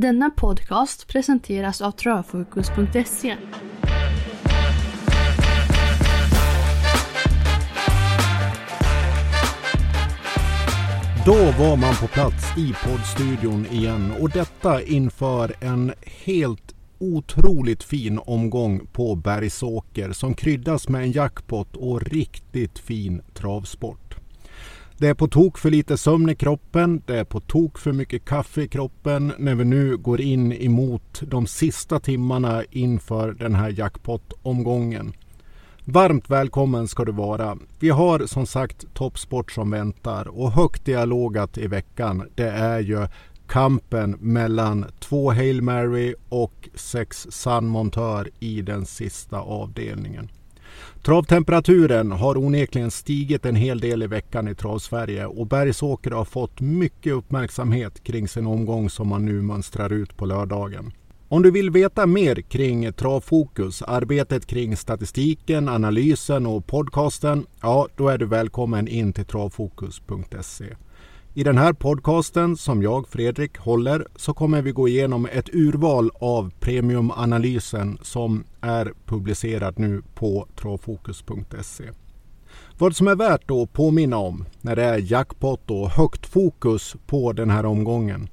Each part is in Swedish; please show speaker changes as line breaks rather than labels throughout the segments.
Denna podcast presenteras av Travfokus.se.
Då var man på plats i poddstudion igen och detta inför en helt otroligt fin omgång på Bergsåker som kryddas med en jackpot och riktigt fin travsport. Det är på tok för lite sömn i kroppen. Det är på tok för mycket kaffe i kroppen när vi nu går in emot de sista timmarna inför den här jackpot-omgången. Varmt välkommen ska du vara. Vi har som sagt toppsport som väntar och högt dialogat i veckan det är ju kampen mellan två Hail Mary och sex Sun Montör i den sista avdelningen. Travtemperaturen har onekligen stigit en hel del i veckan i Travsverige och Bergsåker har fått mycket uppmärksamhet kring sin omgång som man nu mönstrar ut på lördagen. Om du vill veta mer kring Travfokus, arbetet kring statistiken, analysen och podcasten, ja då är du välkommen in till travfokus.se. I den här podcasten som jag, Fredrik, håller så kommer vi gå igenom ett urval av premiumanalysen som är publicerad nu på travfokus.se. Vad som är värt att påminna om när det är jackpot och högt fokus på den här omgången.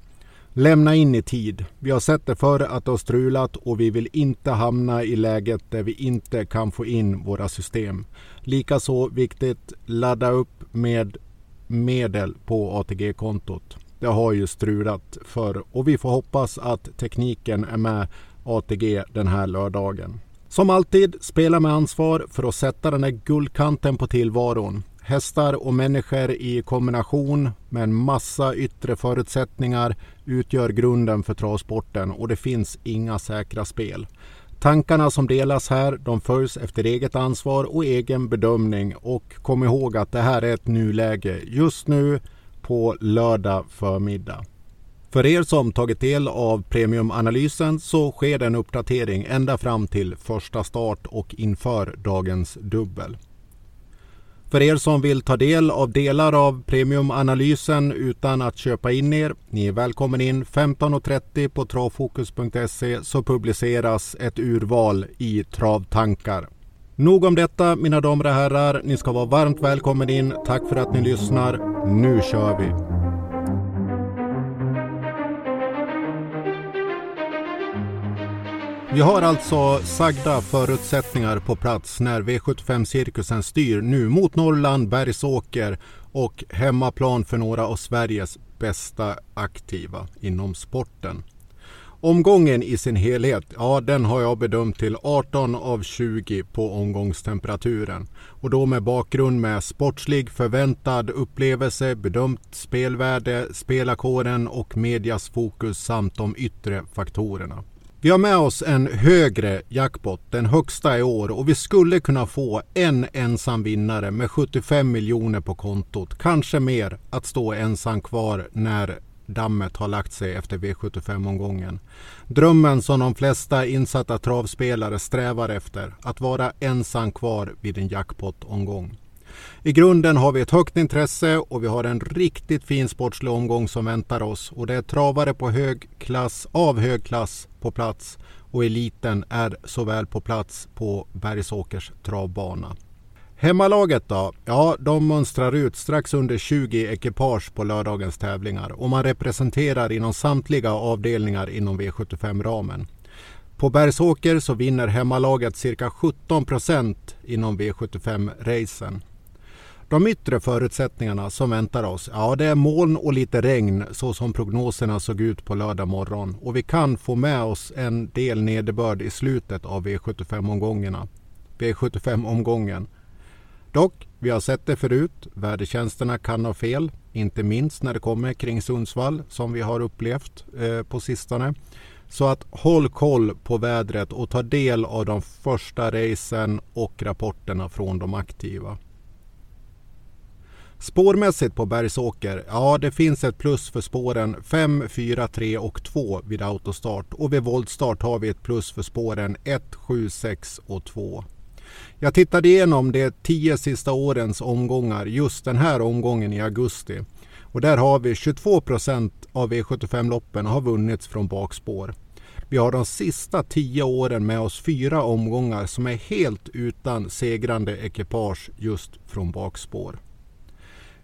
Lämna in i tid. Vi har sett det förr att det har strulat och vi vill inte hamna i läget där vi inte kan få in våra system. Likaså viktigt, ladda upp med medel på ATG-kontot. Det har ju strulat förr och vi får hoppas att tekniken är med ATG den här lördagen. Som alltid, spela med ansvar för att sätta den där guldkanten på tillvaron. Hästar och människor i kombination med en massa yttre förutsättningar utgör grunden för travsporten och det finns inga säkra spel. Tankarna som delas här de följs efter eget ansvar och egen bedömning och kom ihåg att det här är ett nuläge just nu på lördag förmiddag. För er som tagit del av premiumanalysen så sker det en uppdatering ända fram till första start och inför dagens dubbel. För er som vill ta del av delar av premiumanalysen utan att köpa in er, ni är välkommen in 15.30 på travfokus.se så publiceras ett urval i Travtankar. Nog om detta mina damer och herrar, ni ska vara varmt välkommen in. Tack för att ni lyssnar. Nu kör vi! Vi har alltså sagda förutsättningar på plats när V75-cirkusen styr nu mot Norrland, Bergsåker och hemmaplan för några av Sveriges bästa aktiva inom sporten. Omgången i sin helhet, ja den har jag bedömt till 18 av 20 på omgångstemperaturen. Och då med bakgrund med sportslig förväntad upplevelse, bedömt spelvärde, spelarkåren och medias fokus samt de yttre faktorerna. Vi har med oss en högre jackpot, den högsta i år och vi skulle kunna få en ensam vinnare med 75 miljoner på kontot. Kanske mer att stå ensam kvar när dammet har lagt sig efter V75-omgången. Drömmen som de flesta insatta travspelare strävar efter, att vara ensam kvar vid en jackpot-omgång. I grunden har vi ett högt intresse och vi har en riktigt fin sportslig omgång som väntar oss. Och det är travare på hög klass, av hög klass på plats och eliten är såväl på plats på Bergsåkers travbana. Hemmalaget då? Ja, de mönstrar ut strax under 20 ekipage på lördagens tävlingar och man representerar inom samtliga avdelningar inom V75-ramen. På Bergsåker så vinner hemmalaget cirka 17 procent inom V75-racen. De yttre förutsättningarna som väntar oss, ja det är moln och lite regn så som prognoserna såg ut på lördag morgon. Och vi kan få med oss en del nederbörd i slutet av V75-omgångarna. V75-omgången. Dock, vi har sett det förut. Vädertjänsterna kan ha fel. Inte minst när det kommer kring Sundsvall som vi har upplevt eh, på sistone. Så att håll koll på vädret och ta del av de första racen och rapporterna från de aktiva. Spårmässigt på Bergsåker, ja det finns ett plus för spåren 5, 4, 3 och 2 vid autostart och vid voltstart har vi ett plus för spåren 1, 7, 6 och 2. Jag tittade igenom de tio sista årens omgångar just den här omgången i augusti Och där har vi 22 procent av e V75-loppen har vunnits från bakspår. Vi har de sista tio åren med oss fyra omgångar som är helt utan segrande ekipage just från bakspår.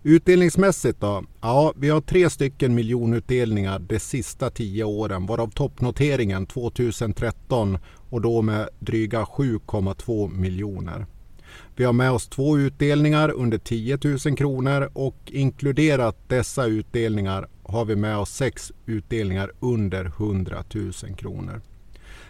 Utdelningsmässigt då? Ja, vi har tre stycken miljonutdelningar de sista tio åren varav toppnoteringen 2013 och då med dryga 7,2 miljoner. Vi har med oss två utdelningar under 10 000 kronor och inkluderat dessa utdelningar har vi med oss sex utdelningar under 100 000 kronor.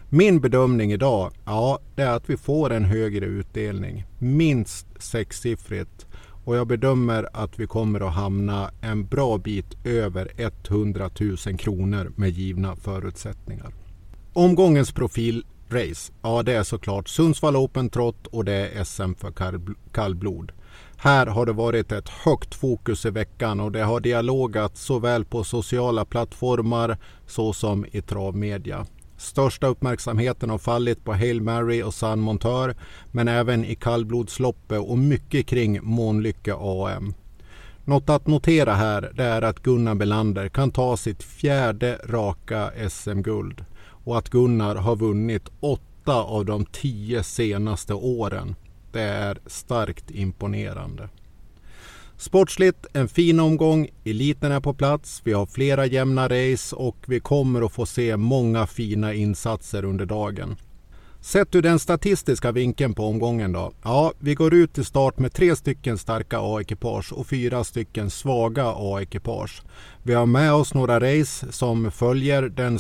Min bedömning idag, ja, det är att vi får en högre utdelning. Minst sexsiffrigt. Och jag bedömer att vi kommer att hamna en bra bit över 100 000 kronor med givna förutsättningar. Omgångens profilrace, ja det är såklart Sundsvall Open Trot och det är SM för kallblod. Här har det varit ett högt fokus i veckan och det har dialogat såväl på sociala plattformar såsom i travmedia. Största uppmärksamheten har fallit på Hail Mary och San Montör men även i kallblodsloppet och mycket kring Månlycke AM. Något att notera här det är att Gunnar Belander kan ta sitt fjärde raka SM-guld och att Gunnar har vunnit åtta av de tio senaste åren. Det är starkt imponerande. Sportsligt en fin omgång. Eliten är på plats. Vi har flera jämna race och vi kommer att få se många fina insatser under dagen. Sett ur den statistiska vinkeln på omgången då? Ja, vi går ut till start med tre stycken starka A-ekipage och fyra stycken svaga A-ekipage. Vi har med oss några race som följer den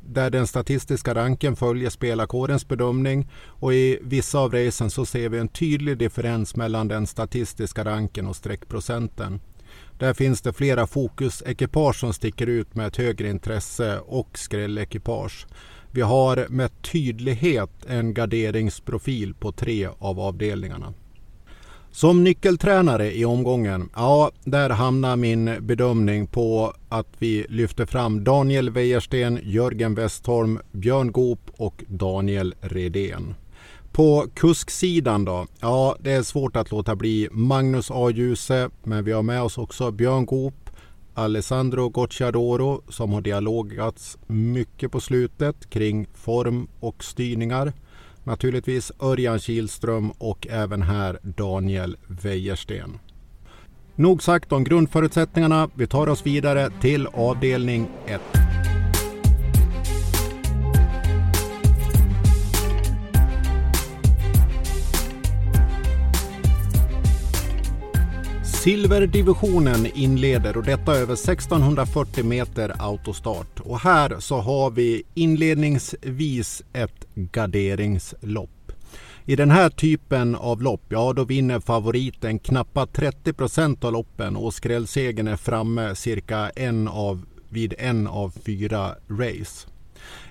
där den statistiska ranken följer spelarkårens bedömning och i vissa av racen så ser vi en tydlig differens mellan den statistiska ranken och streckprocenten. Där finns det flera fokusekipage som sticker ut med ett högre intresse och skrällekipage. Vi har med tydlighet en garderingsprofil på tre av avdelningarna. Som nyckeltränare i omgången, ja, där hamnar min bedömning på att vi lyfter fram Daniel Wäjersten, Jörgen Westholm, Björn Goop och Daniel Redén. På kusksidan då? Ja, det är svårt att låta bli Magnus A. Djuse, men vi har med oss också Björn Goop, Alessandro Gocciadoro som har dialogats mycket på slutet kring form och styrningar. Naturligtvis Örjan Kihlström och även här Daniel Wäjersten. Nog sagt om grundförutsättningarna. Vi tar oss vidare till avdelning 1. Silverdivisionen inleder och detta över 1640 meter autostart. Och här så har vi inledningsvis ett garderingslopp. I den här typen av lopp, ja då vinner favoriten knappa 30 procent av loppen och skrällsegern är framme cirka en av, vid en av fyra race.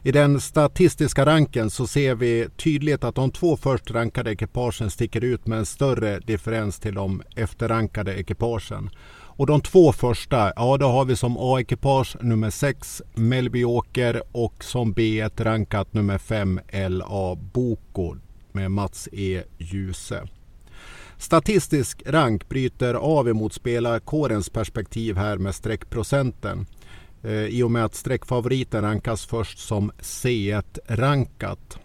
I den statistiska ranken så ser vi tydligt att de två först rankade ekipagen sticker ut med en större differens till de efterrankade ekipagen. Och de två första, ja då har vi som A-ekipage nummer 6 Melby Åker och som B1 rankat nummer 5 LA Boko med Mats E Ljuse. Statistisk rank bryter av emot spelarkårens perspektiv här med streckprocenten. Eh, i och med att streckfavoriten rankas först som C1-rankat.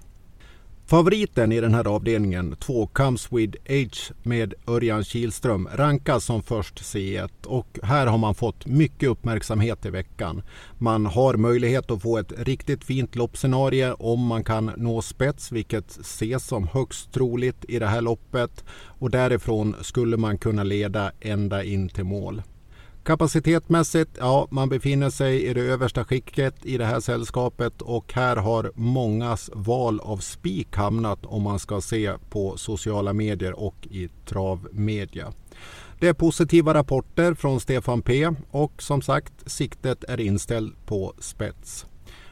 Favoriten i den här avdelningen, 2 Comes With Age med Örjan Kihlström, rankas som först C1 och här har man fått mycket uppmärksamhet i veckan. Man har möjlighet att få ett riktigt fint loppscenario om man kan nå spets, vilket ses som högst troligt i det här loppet och därifrån skulle man kunna leda ända in till mål. Kapacitetmässigt, ja, man befinner sig i det översta skicket i det här sällskapet och här har mångas val av spik hamnat om man ska se på sociala medier och i travmedia. Det är positiva rapporter från Stefan P och som sagt siktet är inställt på spets.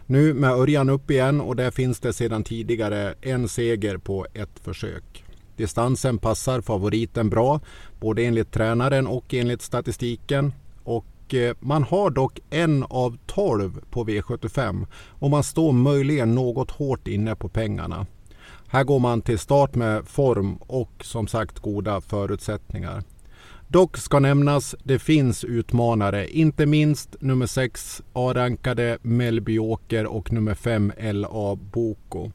Nu med Örjan upp igen och där finns det sedan tidigare en seger på ett försök. Distansen passar favoriten bra, både enligt tränaren och enligt statistiken. Och eh, man har dock en av 12 på V75 och man står möjligen något hårt inne på pengarna. Här går man till start med form och som sagt goda förutsättningar. Dock ska nämnas, det finns utmanare, inte minst nummer 6 A-rankade Melby Åker och nummer 5 LA Boko.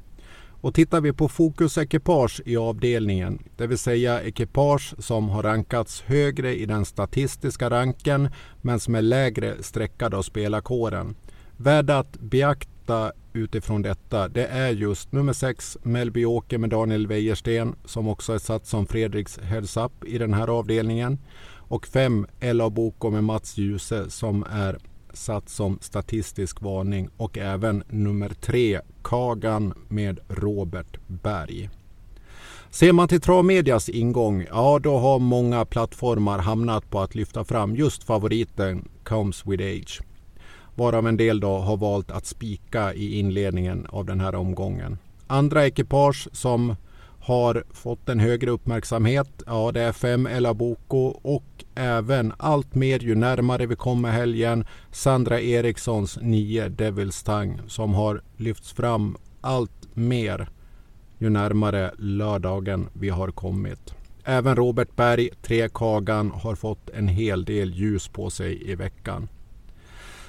Och tittar vi på fokusekipage i avdelningen, det vill säga ekipage som har rankats högre i den statistiska ranken men som är lägre streckade av spelarkåren. Värda att beakta utifrån detta, det är just nummer 6 Melby Åker med Daniel Wäjersten som också är satt som Fredriks heads up i den här avdelningen. Och 5 Ella Boko med Mats Djuse som är satt som statistisk varning och även nummer tre Kagan med Robert Berg. Ser man till Travmedias ingång, ja då har många plattformar hamnat på att lyfta fram just favoriten Comes with Age. Varav en del då har valt att spika i inledningen av den här omgången. Andra ekipage som har fått en högre uppmärksamhet. Ja, det är fem Elaboko och även allt mer ju närmare vi kommer helgen Sandra Erikssons nio Devils Tang som har lyfts fram allt mer ju närmare lördagen vi har kommit. Även Robert Berg, tre Kagan, har fått en hel del ljus på sig i veckan.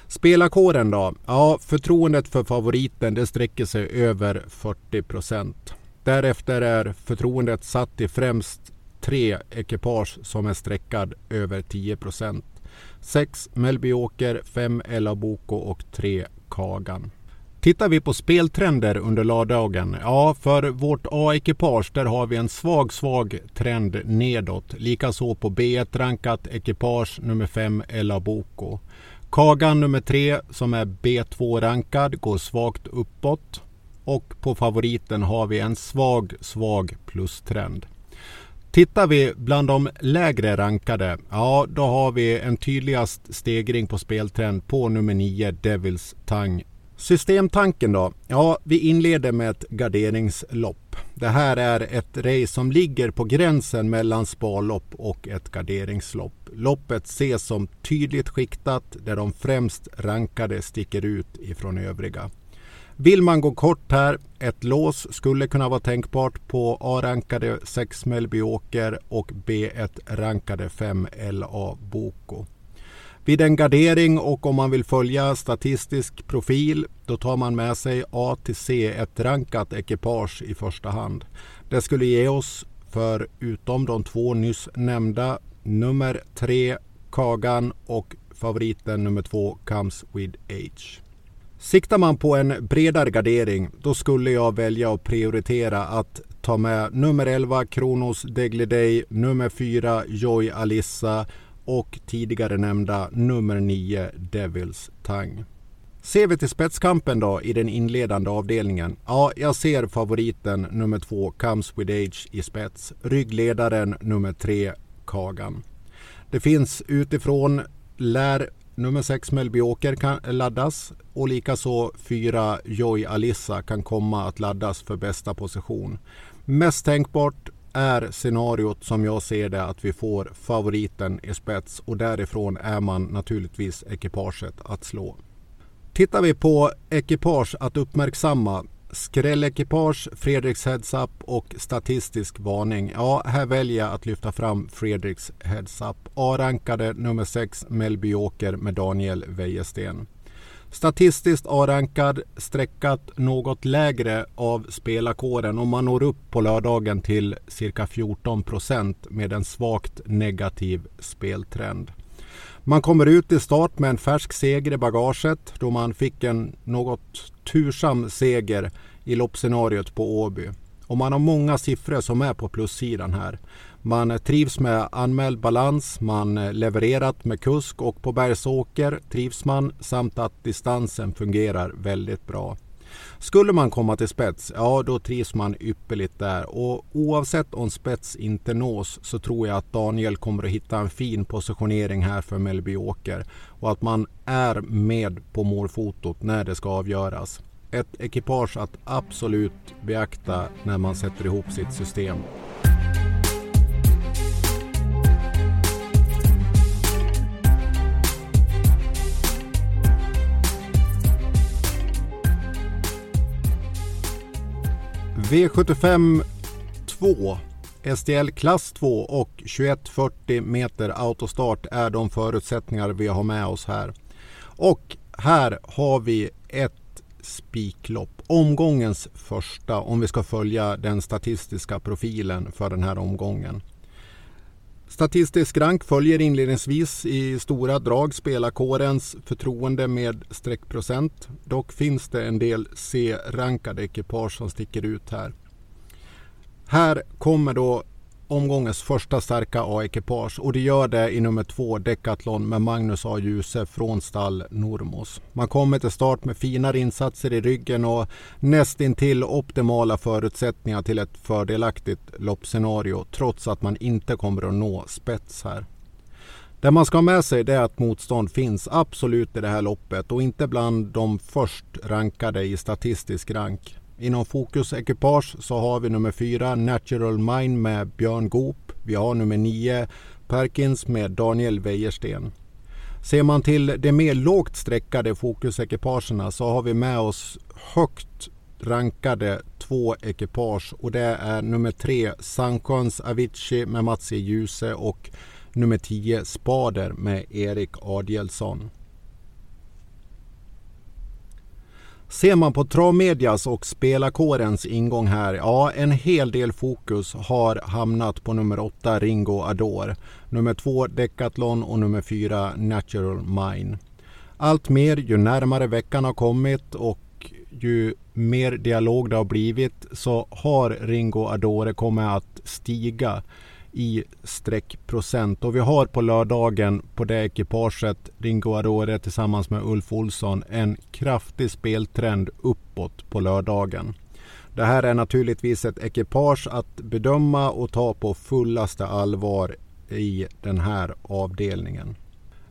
Spelarkåren då? Ja, förtroendet för favoriten det sträcker sig över 40 procent. Därefter är förtroendet satt i främst tre ekipage som är sträckad över 10 procent. Sex Melby Åker, fem Ella Boko och tre Kagan. Tittar vi på speltrender under lördagen, ja för vårt A-ekipage där har vi en svag svag trend nedåt. Likaså på B1-rankat ekipage nummer 5 Ella Boko. Kagan nummer 3 som är B2-rankad går svagt uppåt. Och på favoriten har vi en svag, svag plustrend. Tittar vi bland de lägre rankade, ja då har vi en tydligast stegring på speltrend på nummer 9 Devils Tang. Systemtanken då? Ja, vi inleder med ett garderingslopp. Det här är ett race som ligger på gränsen mellan sparlopp och ett garderingslopp. Loppet ses som tydligt skiktat där de främst rankade sticker ut ifrån övriga. Vill man gå kort här, ett lås skulle kunna vara tänkbart på A-rankade 6 Mellby Åker och B1-rankade 5 LA Boko. Vid en gardering och om man vill följa statistisk profil då tar man med sig A till C 1 rankat ekipage i första hand. Det skulle ge oss, förutom de två nyss nämnda, nummer 3 Kagan och favoriten nummer 2 Comes with Age. Siktar man på en bredare gardering då skulle jag välja att prioritera att ta med nummer 11 Kronos Degliday, nummer 4 Joy Alissa och tidigare nämnda nummer 9 Devils Tang. Ser vi till spetskampen då i den inledande avdelningen? Ja, jag ser favoriten nummer 2 Comes with Age i spets. Ryggledaren nummer 3 Kagan. Det finns utifrån lär Nummer 6 Melby Åker kan laddas och likaså 4 Joy Alissa kan komma att laddas för bästa position. Mest tänkbart är scenariot som jag ser det att vi får favoriten i spets och därifrån är man naturligtvis ekipaget att slå. Tittar vi på ekipage att uppmärksamma Skrällekipage, Fredriks Heads Up och statistisk varning. Ja, här väljer jag att lyfta fram Fredriks Heads Up. A-rankade nummer 6 Melby Åker med Daniel Wäjersten. Statistiskt A-rankad, streckat något lägre av spelarkåren och man når upp på lördagen till cirka 14 procent med en svagt negativ speltrend. Man kommer ut i start med en färsk seger i bagaget då man fick en något tursam seger i loppscenariot på Åby. Och man har många siffror som är på plussidan här. Man trivs med anmäld balans, man levererat med kusk och på Bergsåker trivs man samt att distansen fungerar väldigt bra. Skulle man komma till spets, ja då trivs man ypperligt där och oavsett om spets inte nås så tror jag att Daniel kommer att hitta en fin positionering här för Mellby Åker och att man är med på målfotot när det ska avgöras. Ett ekipage att absolut beakta när man sätter ihop sitt system. V75 2 STL klass 2 och 2140 meter autostart är de förutsättningar vi har med oss här. Och här har vi ett spiklopp. Omgångens första om vi ska följa den statistiska profilen för den här omgången. Statistisk rank följer inledningsvis i stora drag spelarkårens förtroende med streckprocent. Dock finns det en del C-rankade ekipage som sticker ut här. Här kommer då omgångens första starka A-ekipage och det gör det i nummer två Decathlon med Magnus A. Djuse från stall Normos. Man kommer till start med finare insatser i ryggen och nästintill optimala förutsättningar till ett fördelaktigt loppscenario trots att man inte kommer att nå spets här. Det man ska ha med sig är att motstånd finns absolut i det här loppet och inte bland de först rankade i statistisk rank. Inom Fokus Ekipage så har vi nummer fyra Natural Mind med Björn Goop. Vi har nummer nio Perkins med Daniel Wäjersten. Ser man till de mer lågt sträckade fokusekipagerna så har vi med oss högt rankade två ekipage och det är nummer tre Sankons Avicii med Mats Ljuse Djuse och nummer 10 Spader med Erik Adielsson. Ser man på travmedias och spelarkårens ingång här, ja en hel del fokus har hamnat på nummer 8 Ringo Adore, nummer 2 Decathlon och nummer 4 Natural Mine. Allt mer ju närmare veckan har kommit och ju mer dialog det har blivit så har Ringo Adore kommit att stiga i streckprocent. Och vi har på lördagen på det ekipaget Ringo Arore tillsammans med Ulf Olsson en kraftig speltrend uppåt på lördagen. Det här är naturligtvis ett ekipage att bedöma och ta på fullaste allvar i den här avdelningen.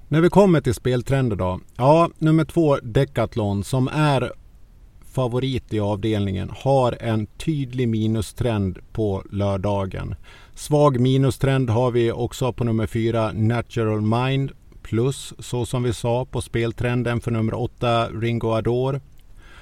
När vi kommer till speltrender då. Ja, nummer två Decathlon som är favorit i avdelningen har en tydlig minustrend på lördagen. Svag minustrend har vi också på nummer 4 Natural Mind plus så som vi sa på speltrenden för nummer 8 Ringo Adore.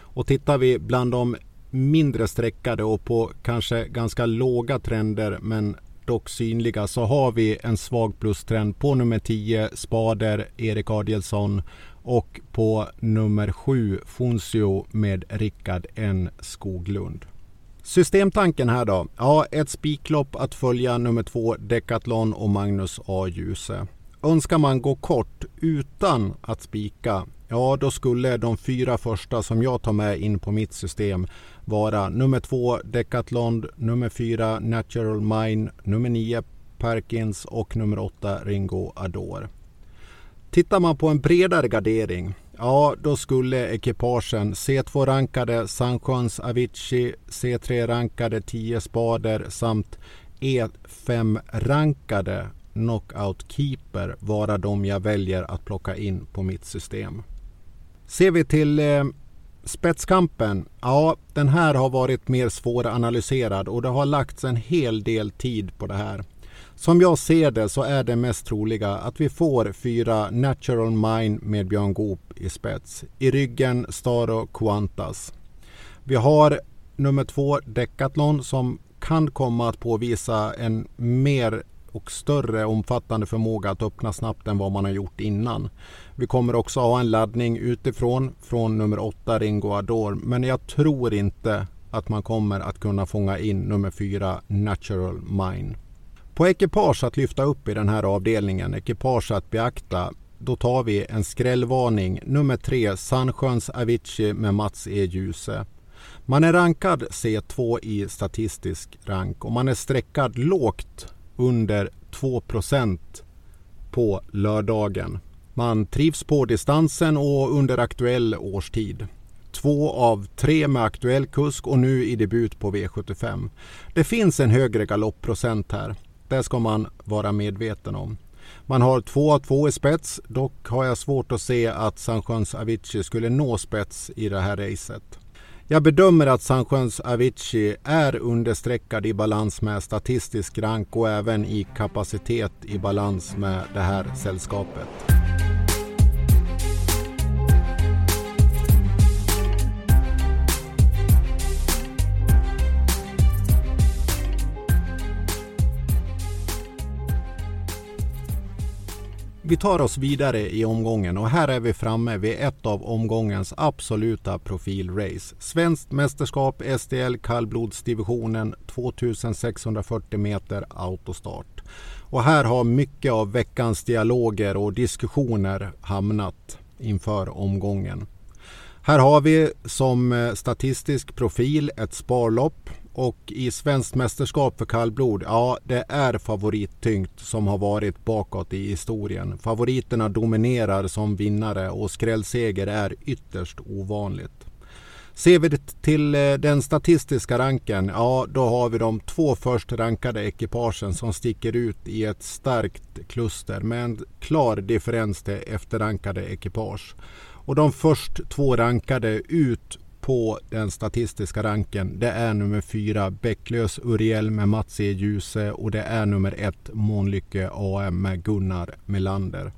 Och tittar vi bland de mindre streckade och på kanske ganska låga trender men dock synliga så har vi en svag plustrend på nummer 10 Spader Erik Adielsson och på nummer 7 Foncio med Rickard N Skoglund. Systemtanken här då? Ja, ett spiklopp att följa nummer två Decathlon och Magnus A. Djuse. Önskar man gå kort utan att spika, ja då skulle de fyra första som jag tar med in på mitt system vara nummer två Decathlon, nummer fyra Natural Mine, nummer nio Perkins och nummer åtta Ringo Adore. Tittar man på en bredare gardering, ja då skulle ekipagen C2-rankade Sandsjöns Avicii, C3-rankade 10 Spader samt E5-rankade Knockout Keeper vara de jag väljer att plocka in på mitt system. Ser vi till eh, spetskampen, ja den här har varit mer svåranalyserad och det har lagts en hel del tid på det här. Som jag ser det så är det mest troliga att vi får fyra Natural Mine med Björn Goop i spets. I ryggen Staro Quantas. Vi har nummer två Decathlon som kan komma att påvisa en mer och större omfattande förmåga att öppna snabbt än vad man har gjort innan. Vi kommer också ha en laddning utifrån från nummer 8 Ringo Adore men jag tror inte att man kommer att kunna fånga in nummer 4 Natural Mine. På ekipage att lyfta upp i den här avdelningen, ekipage att beakta, då tar vi en skrällvarning. Nummer tre, Sandsjöns Avicii med Mats E. Djuse. Man är rankad C2 i statistisk rank och man är streckad lågt under 2% på lördagen. Man trivs på distansen och under aktuell årstid. Två av tre med aktuell kusk och nu i debut på V75. Det finns en högre galoppprocent här. Det ska man vara medveten om. Man har två av två i spets. Dock har jag svårt att se att Sandsjöns Avicii skulle nå spets i det här racet. Jag bedömer att Sandsjöns Avicii är understreckad i balans med statistisk rank och även i kapacitet i balans med det här sällskapet. Vi tar oss vidare i omgången och här är vi framme vid ett av omgångens absoluta profilrace. Svenskt mästerskap STL kallblodsdivisionen 2640 meter autostart. Och här har mycket av veckans dialoger och diskussioner hamnat inför omgången. Här har vi som eh, statistisk profil ett sparlopp och i svenskt mästerskap för kallblod, ja det är favorittyngt som har varit bakåt i historien. Favoriterna dominerar som vinnare och skrällseger är ytterst ovanligt. Ser vi till eh, den statistiska ranken, ja då har vi de två först rankade ekipagen som sticker ut i ett starkt kluster med en klar differens till efterrankade ekipage. Och de först två rankade ut på den statistiska ranken det är nummer fyra Bäcklös Uriel med Mats E. Djuse och det är nummer ett Månlycke AM med Gunnar Melander.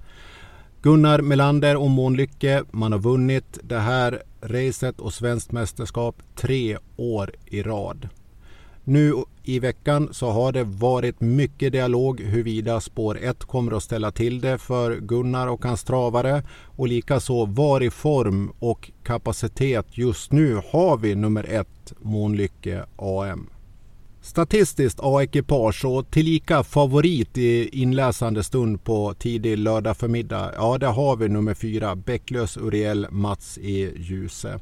Gunnar Melander och Månlycke, man har vunnit det här racet och svenskt mästerskap tre år i rad. Nu i veckan så har det varit mycket dialog huruvida spår 1 kommer att ställa till det för Gunnar och hans travare och likaså var i form och kapacitet just nu har vi nummer 1 Månlycke AM. Statistiskt A-ekipage och tillika favorit i inläsande stund på tidig lördag förmiddag. Ja, där har vi nummer 4 Bäcklös Uriel Mats E. Ljuse.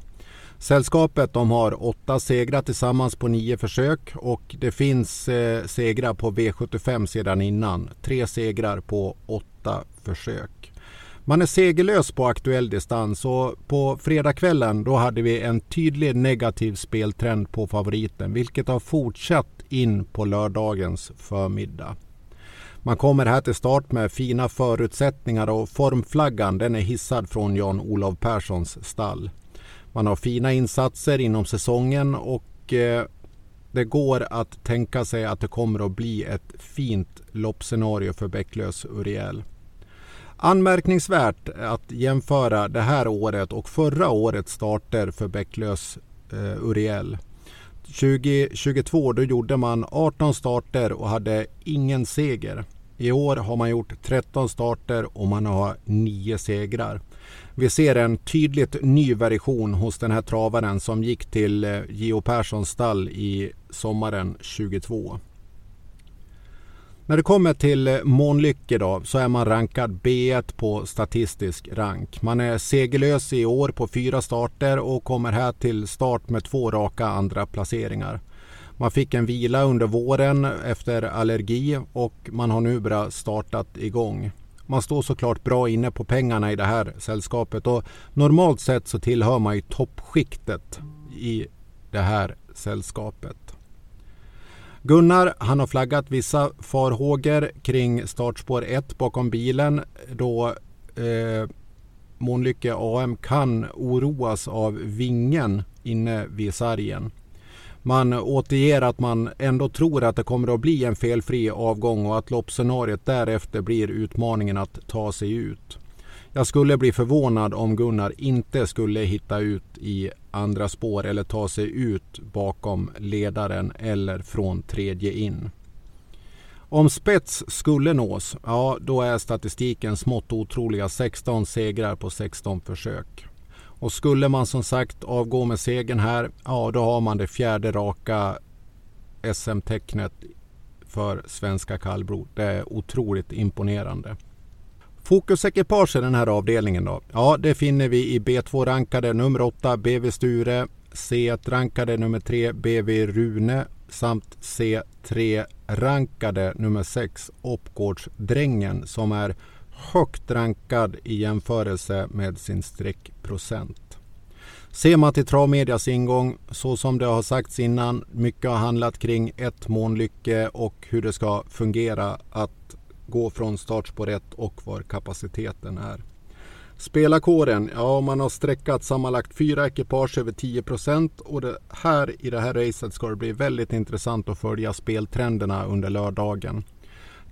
Sällskapet de har åtta segrar tillsammans på nio försök och det finns eh, segrar på V75 sedan innan. Tre segrar på åtta försök. Man är segerlös på aktuell distans och på fredagskvällen då hade vi en tydlig negativ speltrend på favoriten vilket har fortsatt in på lördagens förmiddag. Man kommer här till start med fina förutsättningar och formflaggan den är hissad från Jan-Olov Perssons stall. Man har fina insatser inom säsongen och eh, det går att tänka sig att det kommer att bli ett fint loppscenario för Bäcklös Uriel. Anmärkningsvärt att jämföra det här året och förra årets starter för Bäcklös eh, Uriel. 2022 då gjorde man 18 starter och hade ingen seger. I år har man gjort 13 starter och man har 9 segrar. Vi ser en tydligt ny version hos den här travaren som gick till eh, Geo Perssons stall i sommaren 22. När det kommer till eh, Månlycke då så är man rankad B1 på statistisk rank. Man är segerlös i år på fyra starter och kommer här till start med två raka andra placeringar. Man fick en vila under våren efter allergi och man har nu börjat startat igång. Man står såklart bra inne på pengarna i det här sällskapet och normalt sett så tillhör man ju toppskiktet i det här sällskapet. Gunnar han har flaggat vissa farhågor kring startspår 1 bakom bilen då eh, Månlycke AM kan oroas av vingen inne vid sargen. Man återger att man ändå tror att det kommer att bli en felfri avgång och att loppscenariot därefter blir utmaningen att ta sig ut. Jag skulle bli förvånad om Gunnar inte skulle hitta ut i andra spår eller ta sig ut bakom ledaren eller från tredje in. Om spets skulle nås, ja då är statistiken smått otroliga 16 segrar på 16 försök. Och skulle man som sagt avgå med segern här, ja då har man det fjärde raka SM-tecknet för svenska kallblod. Det är otroligt imponerande. Fokusekipage i den här avdelningen då? Ja, det finner vi i B2-rankade nummer 8 BV Sture, C1-rankade nummer 3 BV Rune samt C3-rankade nummer 6 Oppgårdsdrängen som är högt rankad i jämförelse med sin streckprocent. Ser man till travmedias ingång, så som det har sagts innan, mycket har handlat kring ett månlycke och hur det ska fungera att gå från startspår 1 och var kapaciteten är. Spelarkåren, ja man har sträckat sammanlagt fyra ekipage över 10 och det här i det här racet ska det bli väldigt intressant att följa speltrenderna under lördagen.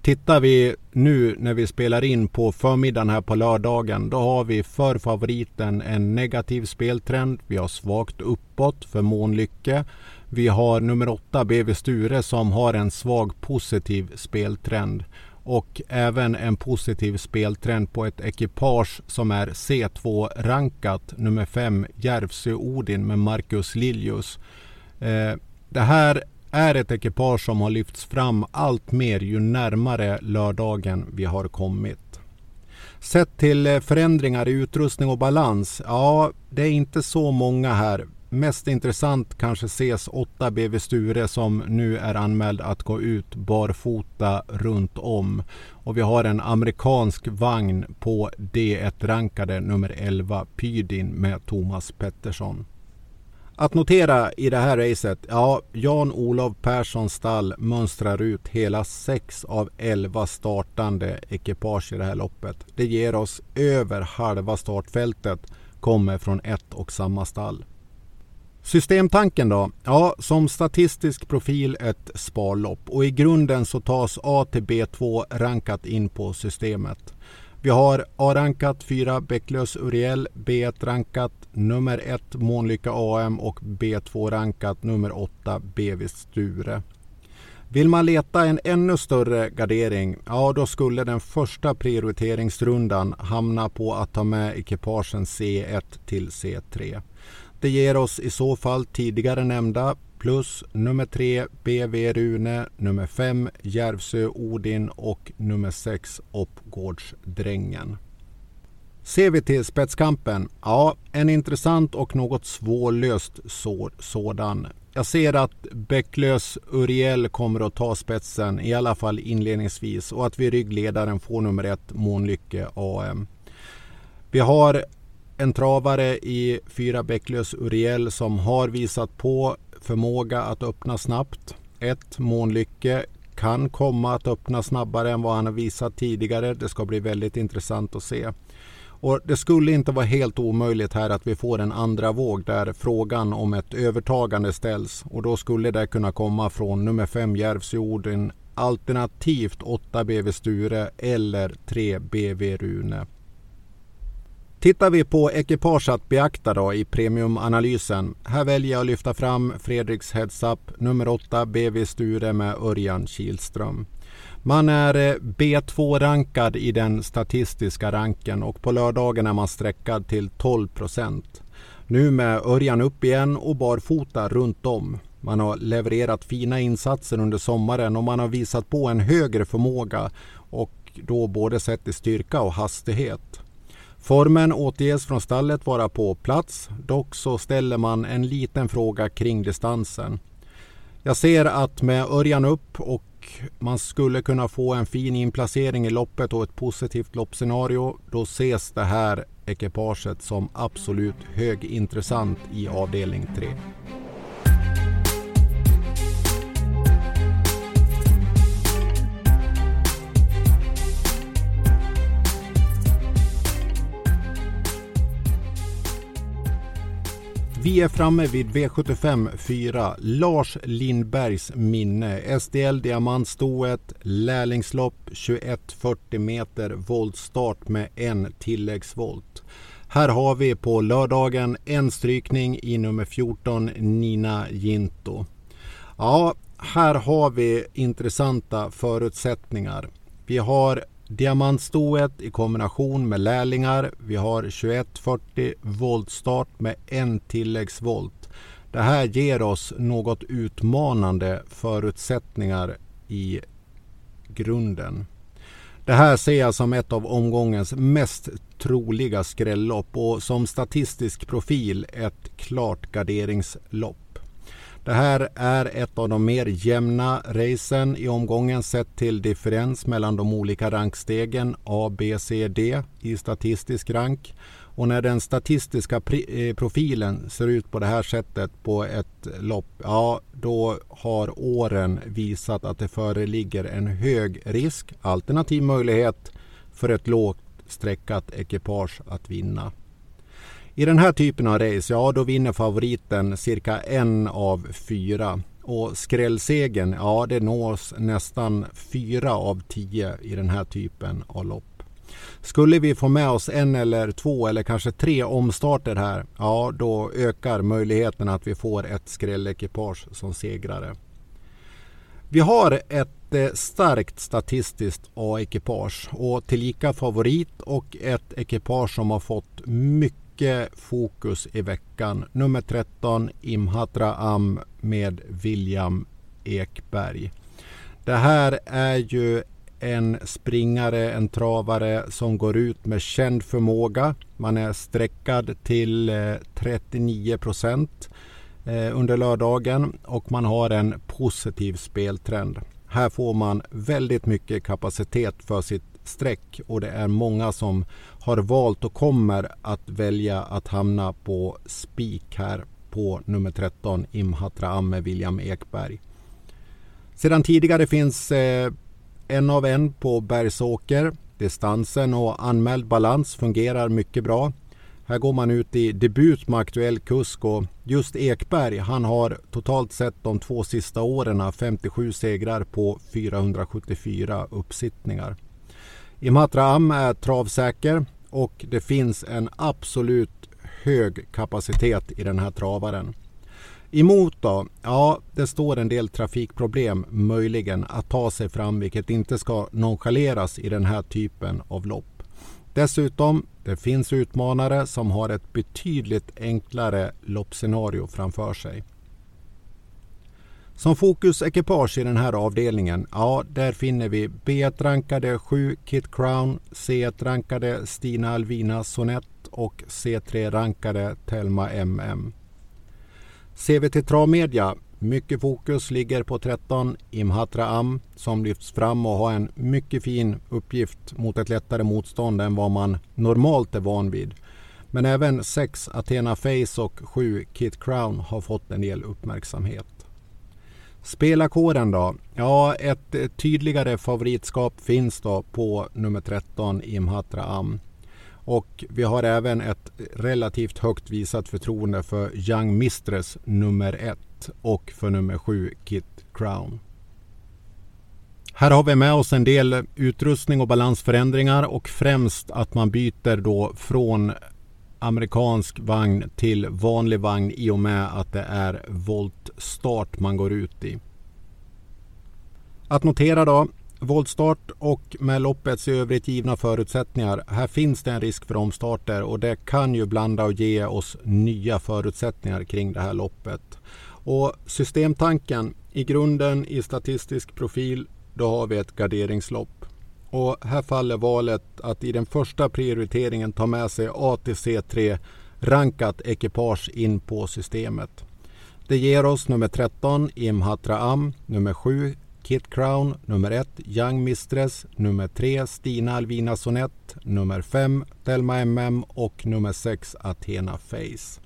Tittar vi nu när vi spelar in på förmiddagen här på lördagen då har vi för favoriten en negativ speltrend. Vi har svagt uppåt för Månlycke. Vi har nummer 8 BV Sture som har en svag positiv speltrend. och även en positiv speltrend på ett ekipage som är C2-rankat nummer 5 Järvsö Odin med Marcus Liljus. Eh, det här är ett ekipage som har lyfts fram allt mer ju närmare lördagen vi har kommit. Sett till eh, förändringar i utrustning och balans, ja det är inte så många här. Mest intressant kanske ses 8 BV Sture som nu är anmäld att gå ut barfota runt om. Och vi har en amerikansk vagn på D1-rankade nummer 11 Pydin med Thomas Pettersson. Att notera i det här racet, ja, Jan-Olov Perssons stall mönstrar ut hela 6 av 11 startande ekipage i det här loppet. Det ger oss över halva startfältet kommer från ett och samma stall. Systemtanken då? Ja, som statistisk profil ett sparlopp och i grunden så tas A till B2 rankat in på systemet. Vi har A-rankat 4 Bäcklös Uriel, B1-rankat nummer 1 Månlycka AM och B2-rankat nummer 8 BV Sture. Vill man leta en ännu större gardering, ja då skulle den första prioriteringsrundan hamna på att ta med ekipagen C1 till C3. Det ger oss i så fall tidigare nämnda plus nummer 3 BV Rune, nummer 5 Järvsö Odin och nummer 6 Oppgårdsdrängen. Ser vi till spetskampen? Ja, en intressant och något svårlöst sådan. Jag ser att Bäcklös Uriel kommer att ta spetsen, i alla fall inledningsvis, och att vi ryggledaren får nummer ett Månlycke AM. Vi har en travare i fyra Bäcklös Uriel som har visat på förmåga att öppna snabbt. 1. Månlycke kan komma att öppna snabbare än vad han har visat tidigare. Det ska bli väldigt intressant att se. Och Det skulle inte vara helt omöjligt här att vi får en andra våg där frågan om ett övertagande ställs. Och då skulle det kunna komma från nummer 5 Järvsjorden alternativt 8 BV Sture eller 3 BV Rune. Tittar vi på ekipage att beakta då i premiumanalysen. Här väljer jag att lyfta fram Fredriks Heads Up nummer 8 BV Sture med Örjan Kihlström. Man är eh, B2-rankad i den statistiska ranken och på lördagen är man sträckad till 12 procent. Nu med Örjan upp igen och barfota runt om. Man har levererat fina insatser under sommaren och man har visat på en högre förmåga och då både sett i styrka och hastighet. Formen återges från stallet vara på plats. Dock så ställer man en liten fråga kring distansen. Jag ser att med Örjan upp och man skulle kunna få en fin inplacering i loppet och ett positivt loppscenario. Då ses det här ekipaget som absolut högintressant i avdelning 3. Vi är framme vid V75 4. Lars Lindbergs minne. SDL Diamantstoet. Lärlingslopp 2140 meter. Voltstart med en tilläggsvolt. Här har vi på lördagen en strykning i nummer 14 Nina Ginto. Ja, här har vi intressanta förutsättningar. Vi har Diamantstoet i kombination med lärlingar. Vi har 2140 voltstart med en tilläggsvolt. Det här ger oss något utmanande förutsättningar i grunden. Det här ser jag som ett av omgångens mest troliga skrällopp och som statistisk profil ett klart garderingslopp. Det här är ett av de mer jämna racen i omgången sett till differens mellan de olika rankstegen A, B, C, D i statistisk rank. Och när den statistiska eh, profilen ser ut på det här sättet på ett lopp, ja då har åren visat att det föreligger en hög risk, alternativ möjlighet för ett lågt sträckat ekipage att vinna. I den här typen av race, ja då vinner favoriten cirka en av fyra. Och skrällsegen, ja det nås nästan fyra av tio i den här typen av lopp. Skulle vi få med oss en eller två eller kanske tre omstarter här, ja då ökar möjligheten att vi får ett skrällekipage som segrare. Vi har ett eh, starkt statistiskt A-ekipage och tillika favorit och ett ekipage som har fått mycket mycket fokus i veckan. Nummer 13 Imhatra Am med William Ekberg. Det här är ju en springare, en travare som går ut med känd förmåga. Man är sträckad till eh, 39 procent eh, under lördagen och man har en positiv speltrend. Här får man väldigt mycket kapacitet för sitt streck och det är många som har valt och kommer att välja att hamna på spik här på nummer 13 Imhatra Amme William Ekberg. Sedan tidigare finns eh, en av en på Bergsåker. Distansen och anmäld balans fungerar mycket bra. Här går man ut i debut med aktuell kusk och just Ekberg han har totalt sett de två sista åren 57 segrar på 474 uppsittningar. Imatra Am är travsäker och det finns en absolut hög kapacitet i den här travaren. Emot då? Ja, det står en del trafikproblem möjligen att ta sig fram vilket inte ska nonchaleras i den här typen av lopp. Dessutom, det finns utmanare som har ett betydligt enklare loppscenario framför sig. Som fokusekipage i den här avdelningen, ja, där finner vi B1-rankade 7 Kit Crown, C1-rankade Stina Alvina Sonett och C3-rankade Telma MM. Ser vi till travmedia mycket fokus ligger på 13 Imhatra Am som lyfts fram och har en mycket fin uppgift mot ett lättare motstånd än vad man normalt är van vid. Men även 6 Athena Face och 7 Kit Crown har fått en del uppmärksamhet. Spelarkåren då? Ja, ett eh, tydligare favoritskap finns då på nummer 13 Imhatra Am. Och vi har även ett relativt högt visat förtroende för Young Mistress nummer 1 och för nummer 7 Kit Crown. Här har vi med oss en del utrustning och balansförändringar och främst att man byter då från amerikansk vagn till vanlig vagn i och med att det är voltstart man går ut i. Att notera då voltstart och med loppets i övrigt givna förutsättningar. Här finns det en risk för omstarter och det kan ju blanda och ge oss nya förutsättningar kring det här loppet. Och systemtanken i grunden i statistisk profil, då har vi ett garderingslopp. Och här faller valet att i den första prioriteringen ta med sig ATC3 rankat ekipage in på systemet. Det ger oss nummer 13 Imhatra Am, nummer 7 Kit Crown, nummer 1 Young Mistress, nummer 3 Stina Alvina Sonett, nummer 5 Thelma MM och nummer 6 Athena Face.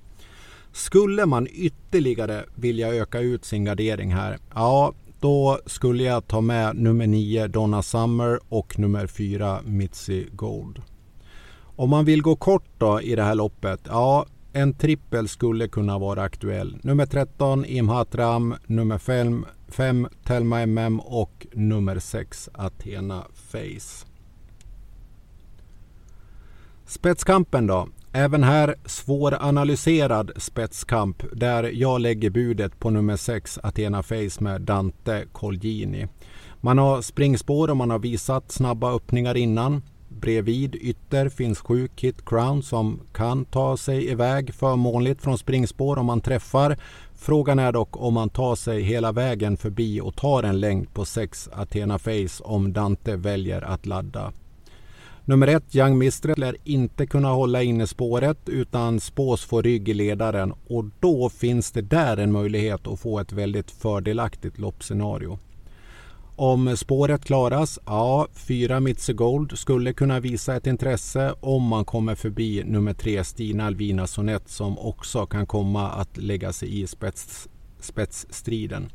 Skulle man ytterligare vilja öka ut sin gardering här, ja då skulle jag ta med nummer 9 Donna Summer och nummer 4 Mitzi Gold. Om man vill gå kort då i det här loppet, ja en trippel skulle kunna vara aktuell. Nummer 13 Imhatram, nummer 5, 5 Telma MM och nummer 6 Athena Face. Spetskampen då? Även här svåranalyserad spetskamp där jag lägger budet på nummer 6 Athena Face med Dante Colgini. Man har springspår och man har visat snabba öppningar innan. Bredvid ytter finns sju Kit Crown som kan ta sig iväg förmånligt från springspår om man träffar. Frågan är dock om man tar sig hela vägen förbi och tar en längd på 6 Athena Face om Dante väljer att ladda. Nummer ett, Young Mistret lär inte kunna hålla inne spåret utan spås få rygg i ledaren och då finns det där en möjlighet att få ett väldigt fördelaktigt loppscenario. Om spåret klaras, ja, fyra Mitzi Gold skulle kunna visa ett intresse om man kommer förbi nummer tre Stina Alvina Sonett som också kan komma att lägga sig i spets, spetsstriden.